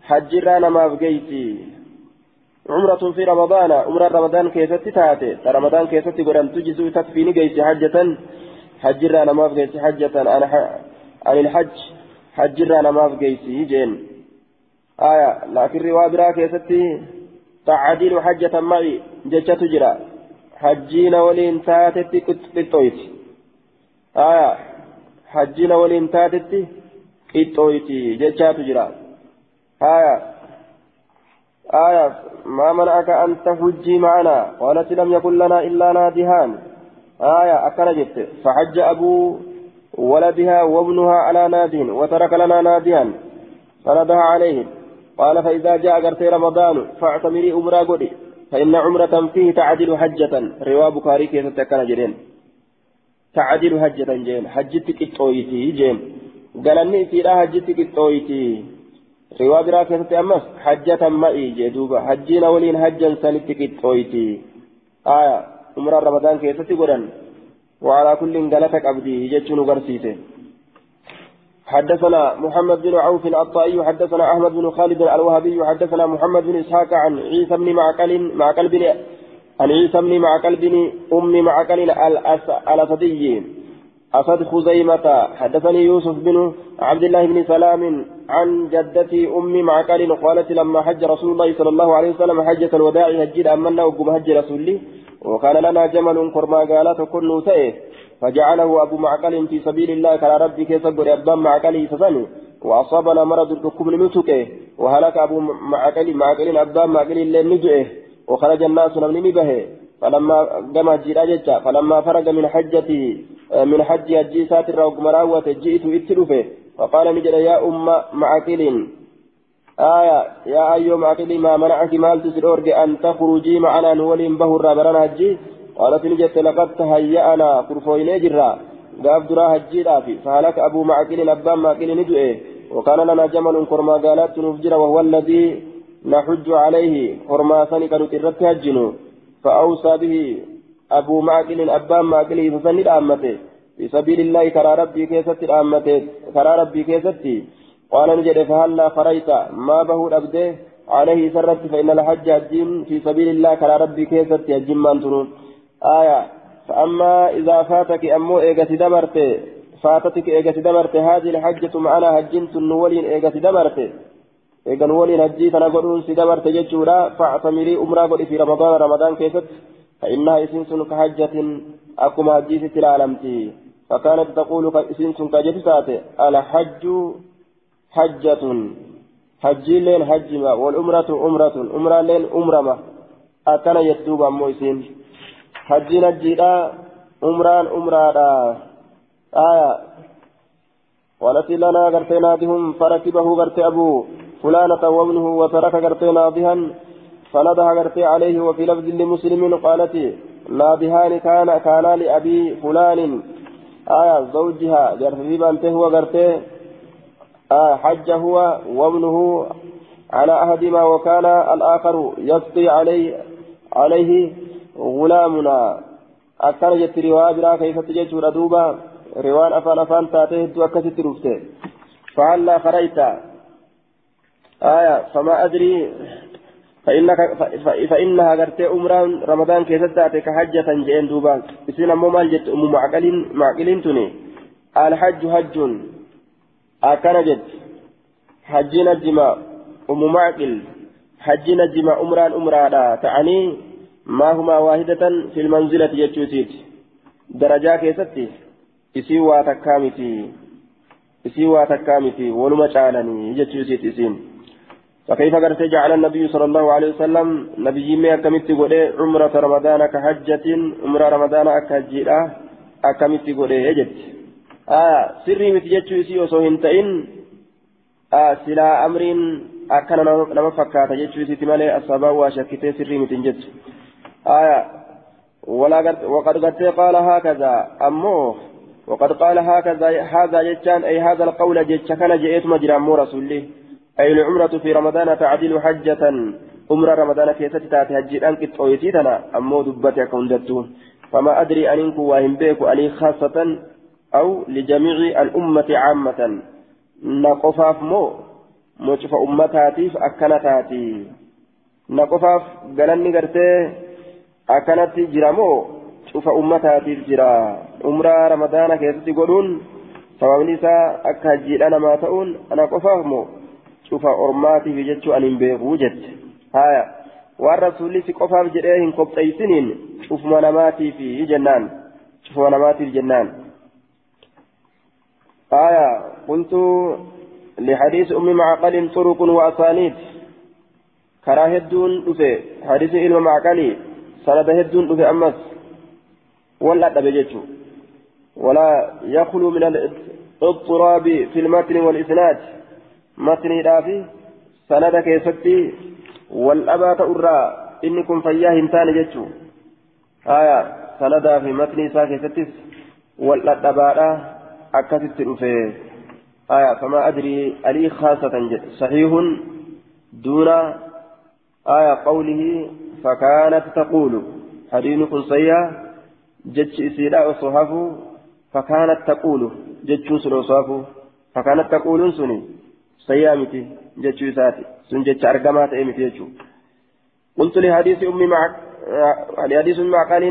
حجرا نماف قيسي عمرة في رمضان عمرة رمضان كيست تاتي؟ رمضان كيست قرن تجزو تكفيني قيس حجة حجر أنا ما بقيس حجة أنا عن الحج حجر أنا ما بقيس جين آية لكن رواية برا كيست تعديل حجة معي جتة تجرى. حجين ولين تاتت قطويت آية حجين ولين تاتت قطويت جتة تجرى. آية آية ما منعك أن تحجي معنا؟ قالت لم يكن لنا إلا نادهان. آية جبت. فحج أبو ولدها وابنها على ناد وترك لنا ناديا فنده عليهم. قال فإذا جاء قرتي رمضان فاعتمري أمرا قدي. فإن عمرة فيه تعدل حجة. رواه بخاري كيف تكن جرين تعدل حجة جين حجتك الطويتي جين قال أني في حجتك الطويتي riwaa biraa keessatti ammas hajjatan ma'ii jee duuba. Hajjiina waliin hajjan sanitti qixxooyti aya umraan ramadaan keessatti godhan. وعلى كل غلط قبدي يجتشن غرسيته حدثنا محمد بن عوف الطائي حدثنا احمد بن خالد الوهابي حدثنا محمد بن اسحاق عن عيسى بن معقل معقل بن عن عيسى بن معقل بن ام معقل الاسدي أسد خزيمة حدثني يوسف بن عبد الله بن سلام عن جدتي أم معقل قالت لما حج رسول الله صلى الله عليه وسلم حجة الوداع هجد أمنا وقم حج رسول وكان لنا جمل كرما قالت كن سئه. فجعله أبو معقل في سبيل الله كان ربي قل أبان معقل فسني وأصابنا مرض الركوب نتكه وهلك أبو معقل معقل أبان معقل اللي نجئه وخرج الناس من به فلما قام جيرا فلما فرغ من حجته من حج حجي ساتر وقم راوة جئت اتلفه فقال نجد يا أم معقل. آية يا أيها معقل ما منعك مال تسرور أن تخرجي معنا نولي بهر رابرنا حجي قالت نجد لقد تهيأنا. كرفوين جرا قاب درا حجي رافي فهلك أبو معقل أبان معقل نجئه وكان لنا جمل كرما قالت نفجر وهو الذي نحج عليه. كرما سنك نترت هجنو. فأوصى به أبو معقل أبان معقل فسند أمته في سبيل الله كرى ربي كيست أمته كرى ربي كيستي قال نجد فهلا فريت ما به أبده عليه سرت فإن الحج الجيم في سبيل الله كرى ربي كيست الجيم من تنون آية فأما إذا فاتك أمو إيجا دمرت فاتتك إيجا دمرت هذه الحجة معنا هجنت النولين إيجا دمرت إيجا نولين هجي تنقلون سدمرت ججورا فاعتمري أمرا قل في رمضان رمضان كيست فإنها إسنس كحجة أكما جيست العالمتي فكانت تقول إسنس كجتسات الحج حجة. حجي لين حجما والأمرة أمرة أمرة لين أمرمة أكن يتوب أمو إسن حجي أمران أمرادا آية. ولتي لنا غرتي نادهم فركبه غرتي أبو فلانة وابنه وترك غرتي نادها فنضح غرتي عليه وفي لفظ لمسلم قالت نابهان كان كان لأبي فلان. آية زوجها جرتي بانته هو غرتي آه حج هو وابنه على أحدهما وكان الآخر يسقي عليه عليه غلامنا. akkana jetti riwaa biraa keessatti jechuudha duuba riwaan afaan afaan taatee hedduu akkasitti dhufte فهلا خريت آية فما أدري. فإنك فإنها قرت عمران رمضان كيف تأتيك حجة جئن دوبا بسنا مو مال جت أم معقل معقلين تني الحج حج أكن جت. حجنا الجماع أم معقل. حجنا الجماع عمران عمرانا تعني ما هما واحدة في المنزلة يجوسيت درجة كيستي إسي واتكامتي. إسي واتكامتي. ولما شعلني يجوسيت إسين. فكيف قرت جعل النبي صلى الله عليه وسلم نبي ما أكمت قولي عمرة رمضان كحجة عمرة رمضان أكجيرة أكمت قولي يجد آه سري متجتشو إسي وصوهن تئن آه سلا أمر أكن نما فكاتا جتشو إسي تمالي الصبا وشكتي سري متنجتشو آية ولا وقد قد قال هكذا. أمه وقد قال هكذا هذا جتان أي هذا القول جتشكن جئت مجرى مو رسوله أي العمرة في رمضان تعديل حجة؟ عمرة رمضان كيست تأتي هجي أنك تويتيتنا أمو دبتك كندتو فما أدري أن إنكو واهم بيكو أني خاصة أو لجميع الأمة عامة. نقفاف مو. موشف أمتاتي فأكنتاتي نقفاف قلني قرتي. أكنت جرامو شوف أمتاتي جرا. عمرة رمضان كيست قولون sababni isaa akka hajjiidha namaa ta'uun ana qofaaf moo cufa ormaatiif jechuu ani hin beekuu jette haya waan rasuulli si qofaaf jedhee hin qopheeysiniin cufuma namaatiif jennaan cufuma namaatiif jennaan haya qultu لحديث أم معقل طرق وأسانيد كرا هدون دفه حديث إلما معقلي سند هدون دفه أمس ولا دبجتو ولا يخلو من الاضطراب في المتن والإسناد متني دافي سند كيستي والأبات أرى إنكم فياه انتان جتشو آية سند في متني سا كيستي والأبات أكست رفي آية فما أدري ألي خاصة صحيح دون آية قوله فكانت تقول حديثكم صيّا جتش إسيلا وصحافه فكانت تقول جتشو سلوصافه فكانت سيامتي جتشو ساتي سن جتش أرقامات إيمتي جتشو قلت لحديث أم مع لحديث أم معقل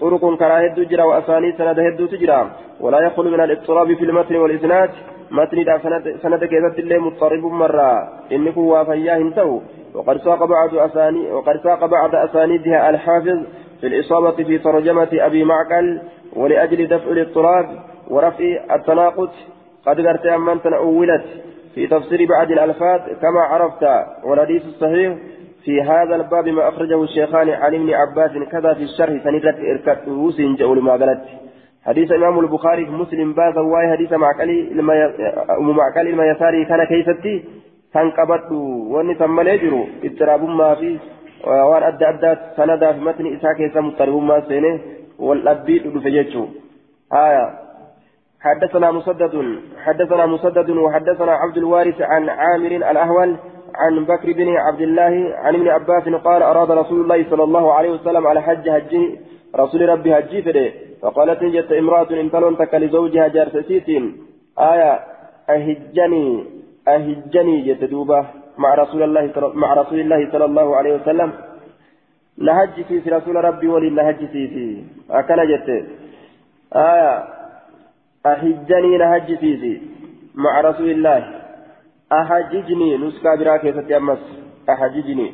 طرق كراهد جرا وأسانيد سند هد تجرا ولا يخلو من الاضطراب في المتن والإسناد متن سند سند كيست اللي مضطرب مرة إنك وافياه انتهو وقد ساق بعض أساني وقد ساق بعض أسانيدها الحافظ في الإصابة في ترجمة أبي معقل ولأجل دفع الاضطراب ورفع التناقض قد قرت أمن تنأولت في تفسير بعض الألفاظ كما عرفت والحديث الصحيح في هذا الباب ما أخرجه الشيخان عن ابن عباس كذا في الشرح سندت إركات وسن جول ما قالت حديث إمام البخاري في مسلم باز واي حديث معقلي أم معقلي ما يساري كان كيستي كان قبض وأني ثم يجرو. اضطراب ما waan adda addaa sanadaa fi matni isaa keessa muxaribummaa seene wal dhabbii dhufe jechuu haya حدثنا مسدد حدثنا مسدد وحدثنا عبد الوارث عن عامر الأهول عن بكر بن عبد الله عن ابن عباس قال أراد رسول الله صلى الله عليه وسلم على حج هجي رسول ربي هجي فده. فقالت جت امرأة انتلون تك لزوجها جارسسيت آية أهجني أهجني جت دوبة مع رسول الله مع رسول الله صلى الله عليه وسلم. نهج في رسول ربي ولي نهج في أكن جت آية أحجني نهج في مع رسول الله. أحججني نسكا براكة أمس. أحججني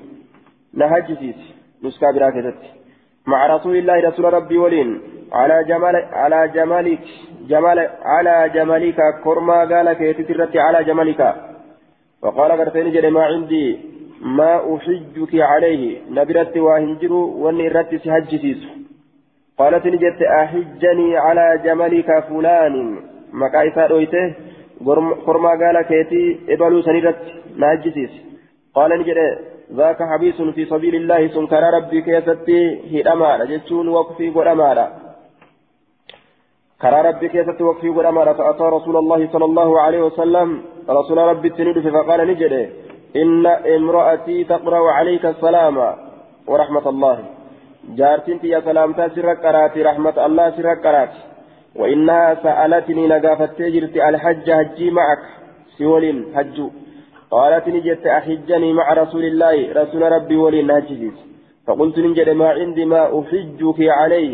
نهج في نسكا براكة مع رسول الله رسول ربي ولين. على جمال على جمالك جمال على جمالك كرما قالك يتترت على جمالك. وقال قرتين جري ما عندي ما أحجك عليه. نبرت واهنجر واني رت سهجسيس قالت نجت أحجني على جملك فلان. مكايسا رويته كرما قال كيتي إبلو سنيرت. نهجسيس قال نجد ذاك حبيس في سبيل الله سنكر ربي كيستي هدما جتشون وقفي قدما كرى ربي كيستي وقفي قدما فأتى رسول الله صلى الله عليه وسلم رسول ربي التنيد فقال نجد إن امرأتي تقرأ عليك السلام. ورحمة الله. جارتين يا سلامتا سرك قراتي رحمة الله سرك قراتي وإنها سألتني نقافت جرت الحج هجي معك سولين هجو قالت نجت أحجني مع رسول الله رسول ربي ولي نهجزيز فقلت نجد ما عندي ما أحجك عليه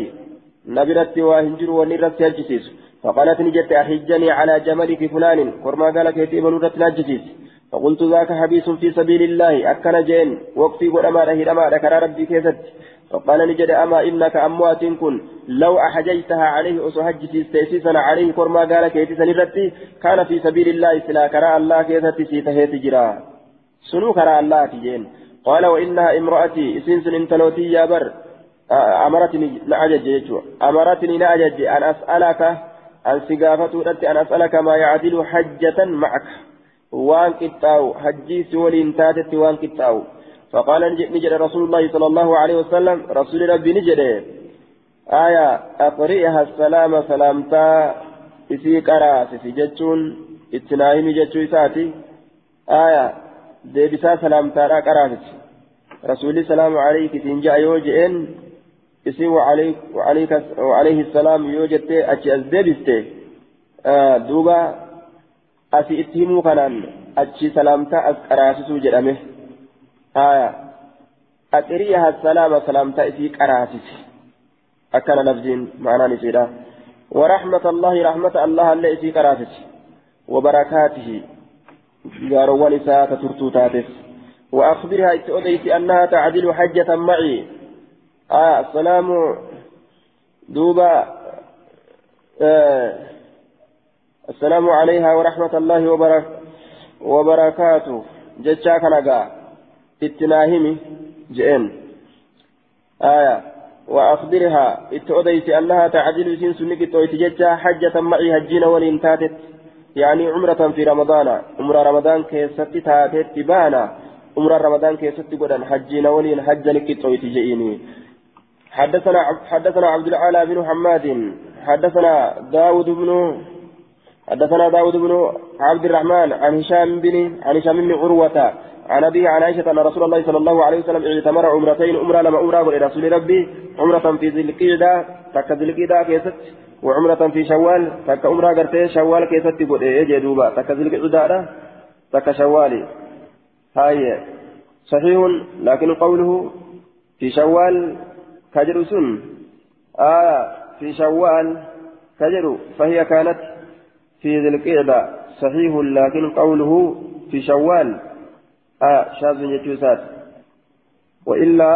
نبرت وهنجر ونرت هجزيز فقالت نجت أحجني على جملك فلان كرما قالك يتيب نرت نهجزيز فقلت ذاك حبيس في سبيل الله أكن جين وقتي ولما رهي لما ذكر ربي كيست فقال نجد أما إنك أموات كن. لو أحجيتها عليه أسهج تيسيسا عليه كرما قالك يتيسا نرتي كان في سبيل الله سلا كرا الله كيست سيته تجرا سنو كرا الله تجين. قال وإنها امرأتي. سنس انتلوتي يا بر. أمرتني نعجج أمرتني نعجج أن أسألك أن سقافته أن أسألك ما يعدل حجة معك. وان كتاو حجي سولين تاتت وان كتاو فقال نجد رسول الله صلى الله عليه وسلم رسول ربي نجد آية أقرئها السلام سلامتا. إسي جتون إساتي. آية سلامتا را رسول عليك يوجئن إسي وعليك وعليك وعليه السلام يوجد أتي أزدبستي آه دوبا kanaan achi salaamtaa as haya aqiriyaha salaama salaamtaa isii qaraasise akkana lafziin ma'anaan isiidha ورحمة الله رحمة الله اللي إسي قراتت وبركاته. جاروان إساءة ترتو تاتس. وأخبرها إتؤديت أنها تعدل حجة معي. آه السلام دوبا آه السلام عليها ورحمة الله وبرك وبركاته. جتشا كنغا اتناهمي جئن آية وأخبرها اتؤديت أنها تعدل سن سنك جتشا حجة معي هجين ولين تاتت يعني عمرة في رمضان عمرة رمضان كيست تاتت تبانا عمرة رمضان كيست قدن حجين ولين حجا نكتويت جئيني حدثنا حدثنا عبد العالى بن حماد حدثنا داود بن حدثنا داود بن عبد الرحمن عن هشام بن عن هشام بن عروة عن أبيه عن عائشة أن رسول الله صلى الله عليه وسلم اعتمر عمرتين عمرة lama عمرة رسول Rabbii عمرة في ذي القعدة takka ذي القعدة keessa وعمرة في شوال takka عمرة قرتي شوال keessa booda eeyyee jedhuuba takka ذي القعدة takka شوال هاي صحيح لكن قوله في شوال كجر سن. آه في شوال كجر فهي كانت في ذي القعدة. صحيح لكن قوله في شوال. آه شاذ يجوزات وإلا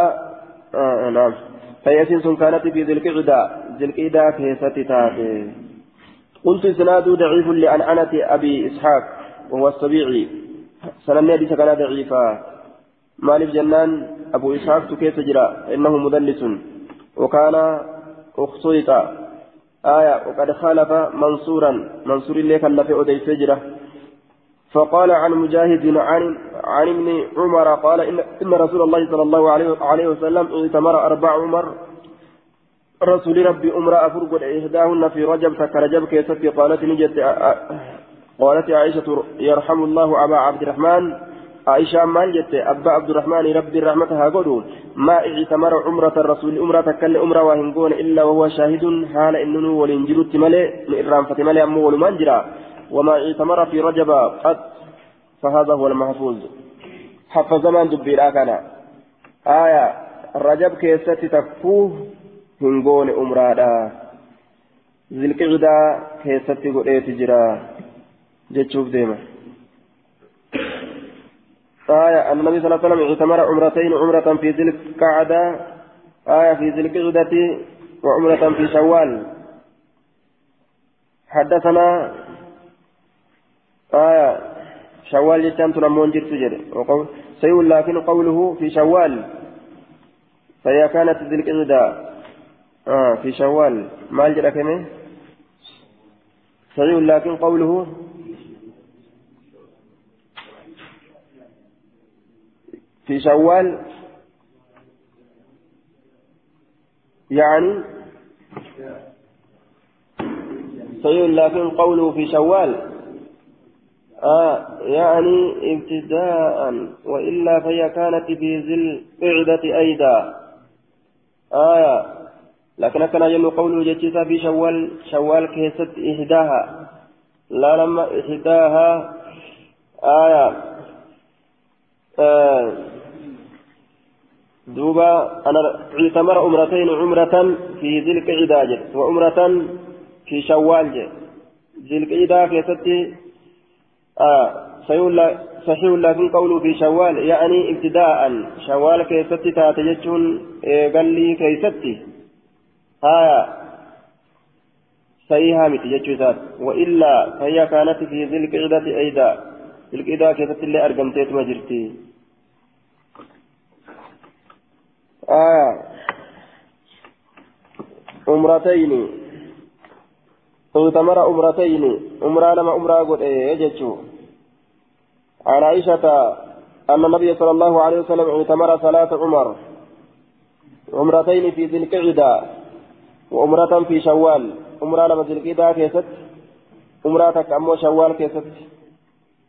آه نعم. فيسنس كانت في ذي القعدة. ذي القعدة في ستتات قلت إسناد ضعيف لأنعنة أبي إسحاق وهو السبيعي سنن حديث كان ضعيفا مالك جنان أبو إسحاق كيف جرى إنه مدلس. وكان اختلط آية وقد خالف منصورا. منصور اللي كان في أدي سجرة فقال عن مجاهد عن عن ابن عمر قال إن, إن رسول الله صلى الله عليه, وسلم ائتمر أربع عمر. رسول ربي أمر أفرق إهداهن في رجب فكرجب كيست قالت نجت قالت عائشة يرحم الله أبا عبد الرحمن. عائشة مال جت أبا عبد الرحمن ربي رحمتها قدون ما اعتمر عمرة الرسول عمرة كل عمرة وهنقون إلا وهو شاهد حال إنه ولنجرت ملي إرام فتملي أمه ولمنجرا وما اعتمر في رجب قد فهذا هو المحفوظ. حفظ زمان دبي كان. آية رجب كيست تكفوه هنقون عمرة ذي القعدة كيست قد جرا. جتشوف ديما. آية النبي صلى الله عليه وسلم اعتمر عمرتين عمرة في ذي القعدة آية في ذي القعدة وعمرة في شوال. حدثنا آية شوال جتان تنمون جرت جري سيقول لكن قوله في شوال. فهي كانت ذي القعدة آه في شوال. ما الجرى كمين سيقول لكن قوله في شوال يعني صحيح لكن قوله في شوال؟ آه يعني ابتداء وإلا فهي كانت في ذي القعدة أيضا. آية لكن كان يلو قوله جتيسا في شوال شوال كيست إحداها لا لما إحداها آية دوبا أنا اعتمر عمرتين عمرة في ذي القعدة وعمرة في شوال ذي القعدة كيست آه صحيح لكن قوله في شوال يعني ابتداء. شوال كيست تاتجتون قال لي كيستي هايا صحيحة متجتشوسات وإلا فهي كانت في ذي القعدة أيضا كيست اللي أرقمتيت مجرتي آية عمرتين اغتمر عمرتين عمرة لما عمرة قد إيه عن عائشة أن النبي صلى الله عليه وسلم اعتمر صلاة عمر عمرتين في ذي القعدة وعمرة في شوال عمرة لما ذي القعدة كيست عمرتك أمو شوال كيست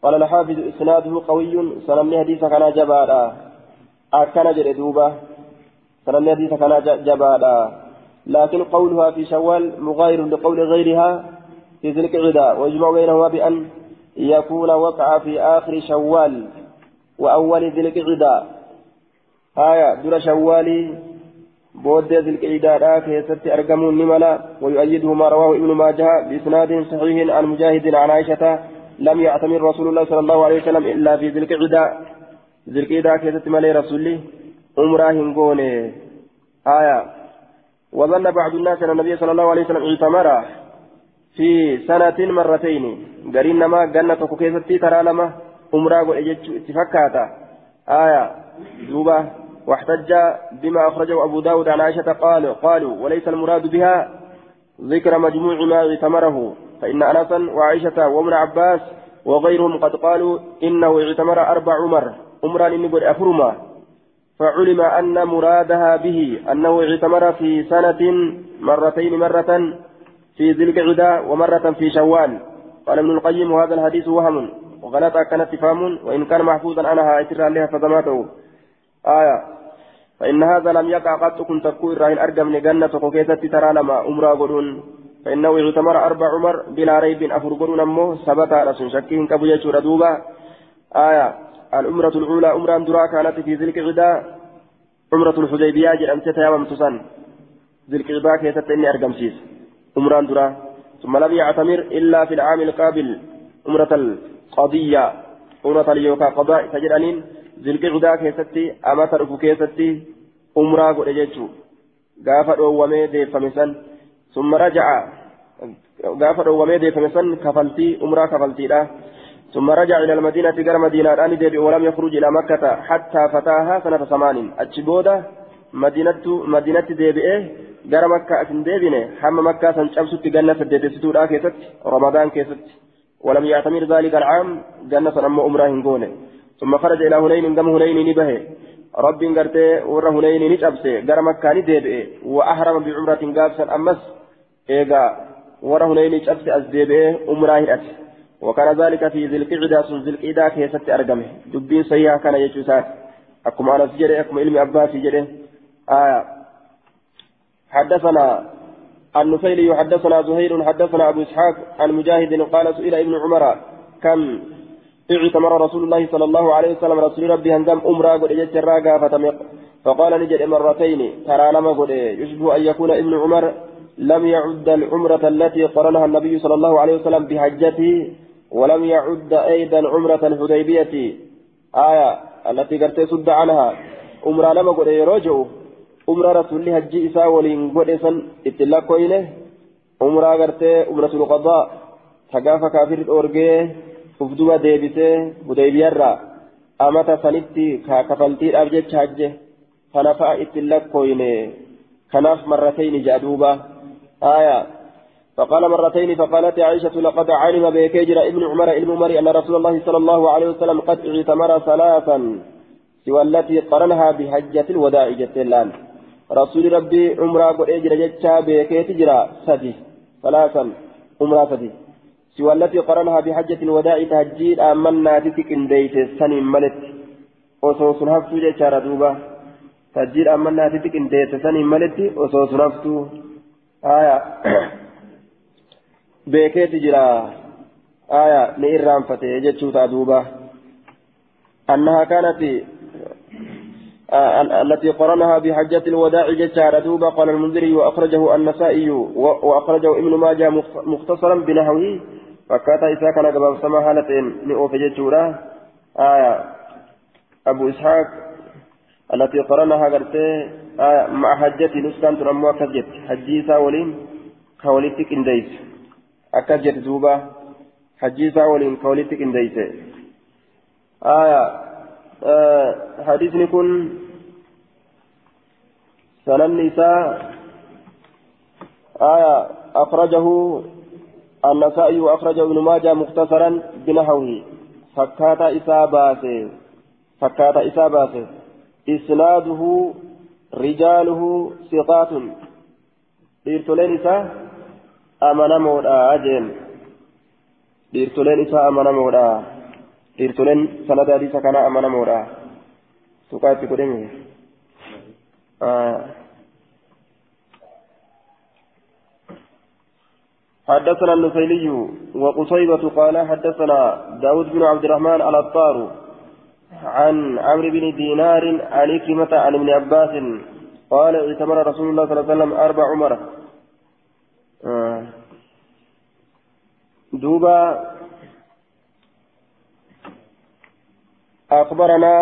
قال الحافظ إسناده قوي. سلمني حديث كان جبادا أكن جري دوبا. سلمني حديث كان جبادا لكن قولها في شوال مغاير لقول غيرها في ذي القعدة ويجمع بينهما بأن يكون وقع في آخر شوال وأول ذي القعدة آية در شوالي بود ذي القعدة كيست أرقم النملا ويؤيده ما رواه ابن ماجه بإسناد صحيح عن مجاهد عن عائشة لم يعتمر رسول الله صلى الله عليه وسلم إلا في ذي القعدة. ذي القعدة كيست ملي رسولي. عمرة هنقوني آية. وظن بعض الناس أن النبي صلى الله عليه وسلم اعتمر في سنة مرتين. قرين نما جنة كوكيستي ترى لما عمرة اتفكاتا. آية. دوبة. واحتج بما أخرجه أبو داود عن عائشة قالوا قالوا وليس المراد بها ذكر مجموع ما اعتمره. فإن أنسا وعائشة وابن عباس وغيرهم قد قالوا إنه اعتمر أربع عمر. عمرا إني قد أفرما. فعلم أن مرادها به أنه اعتمر في سنة مرتين مرة في ذي القعدة ومرة في شوال. قال ابن القيم وهذا الحديث وهم. وغلط كانت فهم وإن كان محفوظا عنها اترى لها فضماته آية. فإن هذا لم يقع قد كنت تكون راهن أرقم لجنة وكيسة ترى لما أمرا فإنه يعتمر أربع عمر بلا ريب أفر قلون أمه ثبت رسول شكين كبو يجور دوبا. آية الأمرة الأولى أمرا درا كانت في ذي القعدة. عمرة الحديبية جرمت تيامم تسن. ذي القعدة كيسة إني أرقم سيس. عمران درا. ثم لم يعتمر إلا في العام القابل. عمرة القضية. عمرة اليوكا قضاء تجرانين. ذي القعدة كيستي أما تركو كيستي عمرة قد جيتشو غافر ومي دي فمسن. ثم رجع غافر ومي دي فمسن كفلتي عمرة كفلتي لا. ثم رجع إلى المدينة غير مدينة الآن ديبي ولم يخرج إلى مكة حتى فتاها سنة ثمان أتشبودة مدينة مدينة ديبي gara makkaa asin deebine hamma makkaa san cabsutti ganna saddeetessituudha keessatti ramadaan keessatti ولم يعتمر ذلك العام جنة أما أمره هنقونة. ثم خرج إلى هنين قام هنين نبه. رب قرتي ور هنين نجبسه قر مكة ندبئ وأحرم بعمرة قابسا أمس. إيقا ور هنين نجبسه أزدبئ أمره أتي وكان ذلك في ذي القعدة سن ذي القعدة كيست أرقمه دبين سيئة كان يجوسات أكم أنا سجده أكم علم أباسي جده آية حدثنا النفيلي حدثنا زهير حدثنا أبو إسحاق عن مجاهد قال سئل ابن عمر كم اعتمر رسول الله صلى الله عليه وسلم رسول ربي هنقم أمرا قد جت الراقة فقال نجد مرتين ترى لما قد يشبه أن يكون ابن عمر لم يعد العمرة التي قرنها النبي صلى الله عليه وسلم بحجته ولم يعد أيضا عمرة الحديبية آية التي قد سد عنها أمرا لما قد يرجعوا isaa waliin godhe san itti lakkoyne umraa gartee umratul qadaa tagaafa kaafir dhoorgee uf duba deebisee hudaybiyarraa amata sanitti kafaltiidhaaf jecha hajje kana fa'a itti lakkoyne kanaaf jaa duuba آية. فقال مرتين فقالت عائشة لقد علم بكيجر ابن عمر ابن عمر أن رسول الله صلى الله عليه وسلم قد اعتمر ثلاثا سوى التي قرنها بحجة الوداع جتلان رسول ربي عمرة قد اجر جتشا بكيت جرا سدي ثلاثا عمرة سدي. سوى التي قرنها بحجة الوداع تهجيد آمنا تتك انديت سنين ملت. وصوص هفتو جتشا ردوبة. tajjiidha ammannaatitti qindeesse saniin malitti osoo sunaftuu aya beekeeti jira. Aya ni irraanfate jechuu ta'a duuba. Annaha kaanati التي قرنها بحجة الوداع جتار دوبا قال المنذري وأخرجه النسائي وأخرجه ابن ماجه مختصرا بنحوه فكاتا إساء كان قبل سما حالتين نؤوف جتورا آية أبو إسحاق التي قرنها قرتي آية مع حجة نسكان تنمو أكجت حجيسا ولين كوليتك انديس أكجت دوبا حجيسا ولين كوليتك انديس آية آه حديثني كن سنن نساء. آية أخرجه النسائي وأخرجه ابن ماجه مختصرا بنحوه. فكاتا إساباسه فكاتا إساباسه إسناده رجاله ثقات dhiirtoleen isaa amanamoodha jeen dhiirtoleen isaa amanamoodha dhiirtoleen sanada hadiisa kana amanamoodha tuqaa itti godhame حدثنا النفيلي وقصيبة قال حدثنا داود بن عبد الرحمن الأطار عن عمرو بن دينار عن كلمة عن ابن عباس قال اعتمر رسول الله صلى الله عليه وسلم أربع عمر. آه. دوبا أخبرنا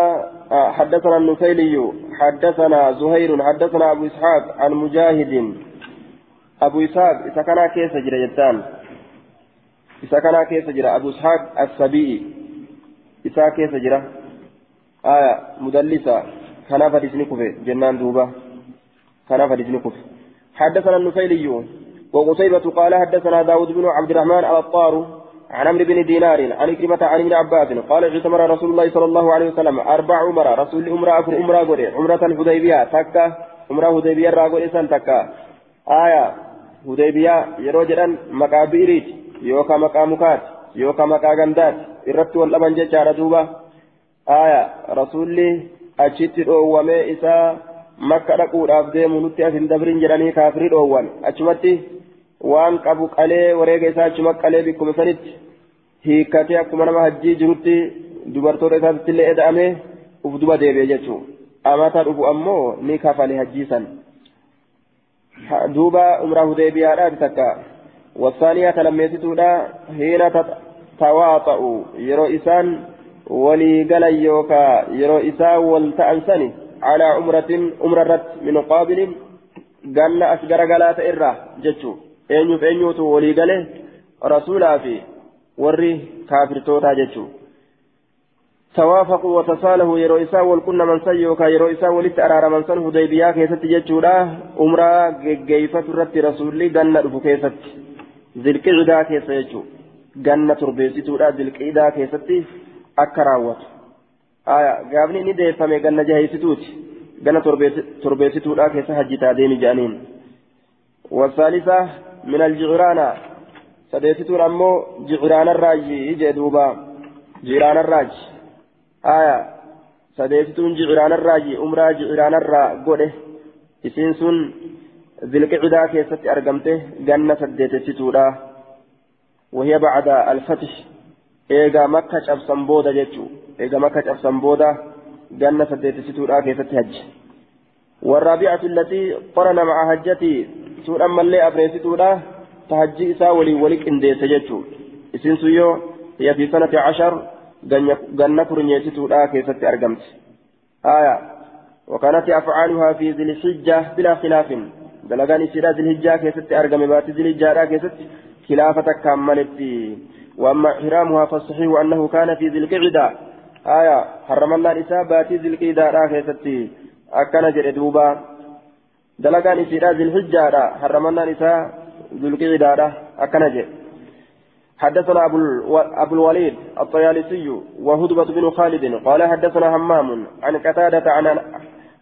حدثنا النفيلي حدثنا زهير حدثنا أبو إسحاق عن مجاهد. أبو إسحاق إذا كان كيس جرى جتان إذا كان كيس جرى؟ أبو إسحاق السبيعي إذا كيس جرى؟ آية مدلسة. كان فديسني كفي جنان دوبا كان فديسني كفي حدثنا النفيلي وقصيبة قال حدثنا داود بن عبد الرحمن الطار عن عمرو بن دينار عن كلمة عن ابن عباس قال اعتمر رسول الله صلى الله عليه وسلم أربع عمر رسول عمرة أكل عمرة قولي عمرة الحديبية تكة. عمرة حديبية راقول إسان تكة. آية حديبية يروجرا مقابيريت يوكا مقامكات. يوكا مقاغندات. wal dhaban jechaadha duuba aya rasulli achitti dhoowwamee isaa makka dhaquudhaaf deemu nutti as hin dabrin jedhanii kaafirii dhoowwan achumatti waan qabu qalee wareega isaa achuma qalee bikkuma sanitti hiikkatee akkuma nama hajjii jirutti dubartoota isaatti illee eda'amee uf duba deebi'e jechuun amata dhufu ammoo ni kafale hajjii san duuba umraa hudeebiyaadhaati takka wasaaniyaa talammeessituudha hiina tawaaxa'u yeroo isaan galan yookaa yeroo isaa wal ta'an sani calaa umratin umra irratti min qaabilin ganna as garagalaa ta'e irraa jechuun eenyuuf eenyuutu walii gale rasuulaa fi warri kaafirtootaa jechuun توافقوا وتصالحوا يرو إساء والكن من سيوكا يرو إساء ولت أرار من سن هديبيا كيست جتشورا أمرا جيفة رت رسولي جنة رفو كيست ذي القعدة كيست يجو جنة تربيسيتورا ذي القعدة كيست آية قابني ندي فمي جنة جهيسيتوت جنة تربيسيتورا كيست هجتا ديمي جانين والثالثة من الجغرانة سديستون أمو جغران الراجي جدوبا جيران الراجي aya sadeessituun jiciraanarraaji umraa jiciraanarraa godhe. Isiin sun zilqicidaa keessatti argamte ganna saddeetessituudha وهي بعد الفتح إيجا مكة شبسن بودا جتشو إيجا مكة شبسن بودا جنة سديت ستورا كيف تهج والرابعة التي قرن مع هجتي سورة ملي أبريستورا تهجي إسا ولي ولك إنديس جتشو إسين سيو هي في سنة عشر ganna kurnyeessituudha keessatti argamti. Aya وكانت أفعالها في ذي الحجة بلا خلاف دلغان إسيرا ذي الحجة كيست أرقم بات ذي الحجة كيست خلافة كاملت وأما إحرامها فالصحيح أنه كان في ذي القعدة. آية حرم الله نساء بات ذي القعدة. كيست أكن جردوبا دلغان إسيرا ذي الحجة. حرم الله نساء ذي القعدة. أكن جرد حدثنا أبو, أبو الوليد الطيالسي وهدبة بن خالد قال حدثنا همام عن قتادة عن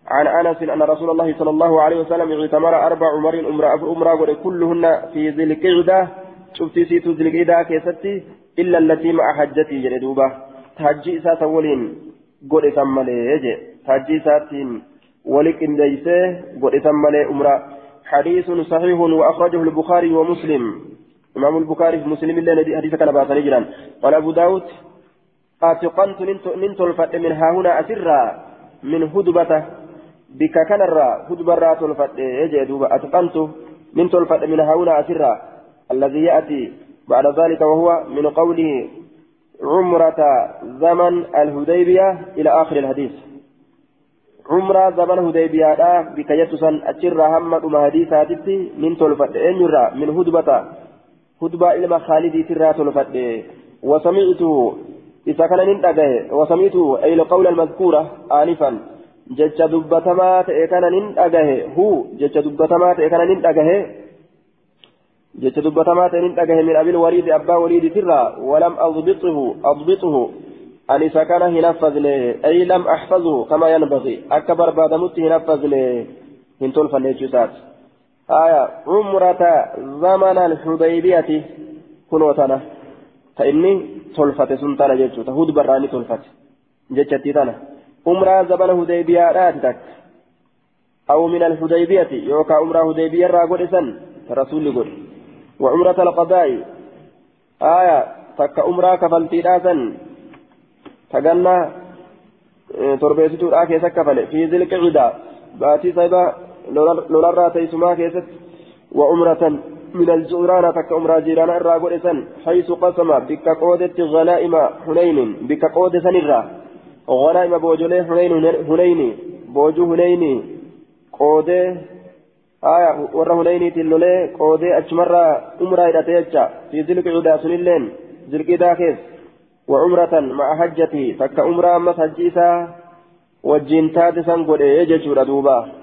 عن أنس أن رسول الله صلى الله عليه وسلم اعتمر أربع عمر أمرا أمرا كلهن في ذي القعدة شفتي سيت ذي القعدة كيستي إلا التي مع حجتي جلدوبة تهجي إساس ولين قل إسمالي تهجي إساتين ولك إن ديسه قد ملي أمرا حديث صحيح وأخرجه البخاري ومسلم إمام البخاري مسلم الله حديث كان باسا نجرا قال أبو داود أتقنت ننت الفتح من ها هنا أسرا من هدبة بك كان الرا هدبة رات الفتح يجي دوبا أتقنت ننت الفتح من ها هنا أسرا الذي يأتي بعد ذلك وهو من قوله عمرة زمن الهديبية إلى آخر الحديث. عمرة زمن هديبية بك يتسن أجر همد ما حديثاتي من تلفت أنيرا من هدبة. هدبة إلى خالدي ترى تلفت وسمعته إذا كان ننتقه وسمعته أي القول المذكورة آنفا. jecha dubbatamaa ta'e kana nin dhagahe hu jecha dubbatamaa dubbatamaa ta'e nin dhagahe min abil waliidi abbaa waliidi tirraa walam adbixuhu adbixuhu أن إذا كان هنفذني أي لم أحفظه كما ينبغي. أكبر بعد موت هنفذني هنتول فنيتشوسات آية عمرة زمن الحديبية. كنوتنا فإني تلفت سنتنا جيتشو تهود براني تلفت جيتشتي تنا. عمرة زمن الحديبية راتك أو من الحديبية. يوكا عمرة حديبية راقود إسن رسول قول وعمرة القضاء. آية تك عمرة كفلتي راسن تقلنا تربيتو آكي سكفل في ذي القعدة باتي صيبا لولارا تيسما كيست. وعمرة من الجيران تك عمرة جيران الراغور إسن حيث قسم بك قودة غنائم حنين. بك قودة سنرا غنائم بوجولي حنين حنين. بوجو حنين. قودة آية ورا حنين تلولي قودة أجمرة عمرة إلى تيجا في ذي القعدة سنلين القعدة كيس وعمرة مع حجته فك عمرة أمس حجيسا وجين تاتسا قد يجي دوبا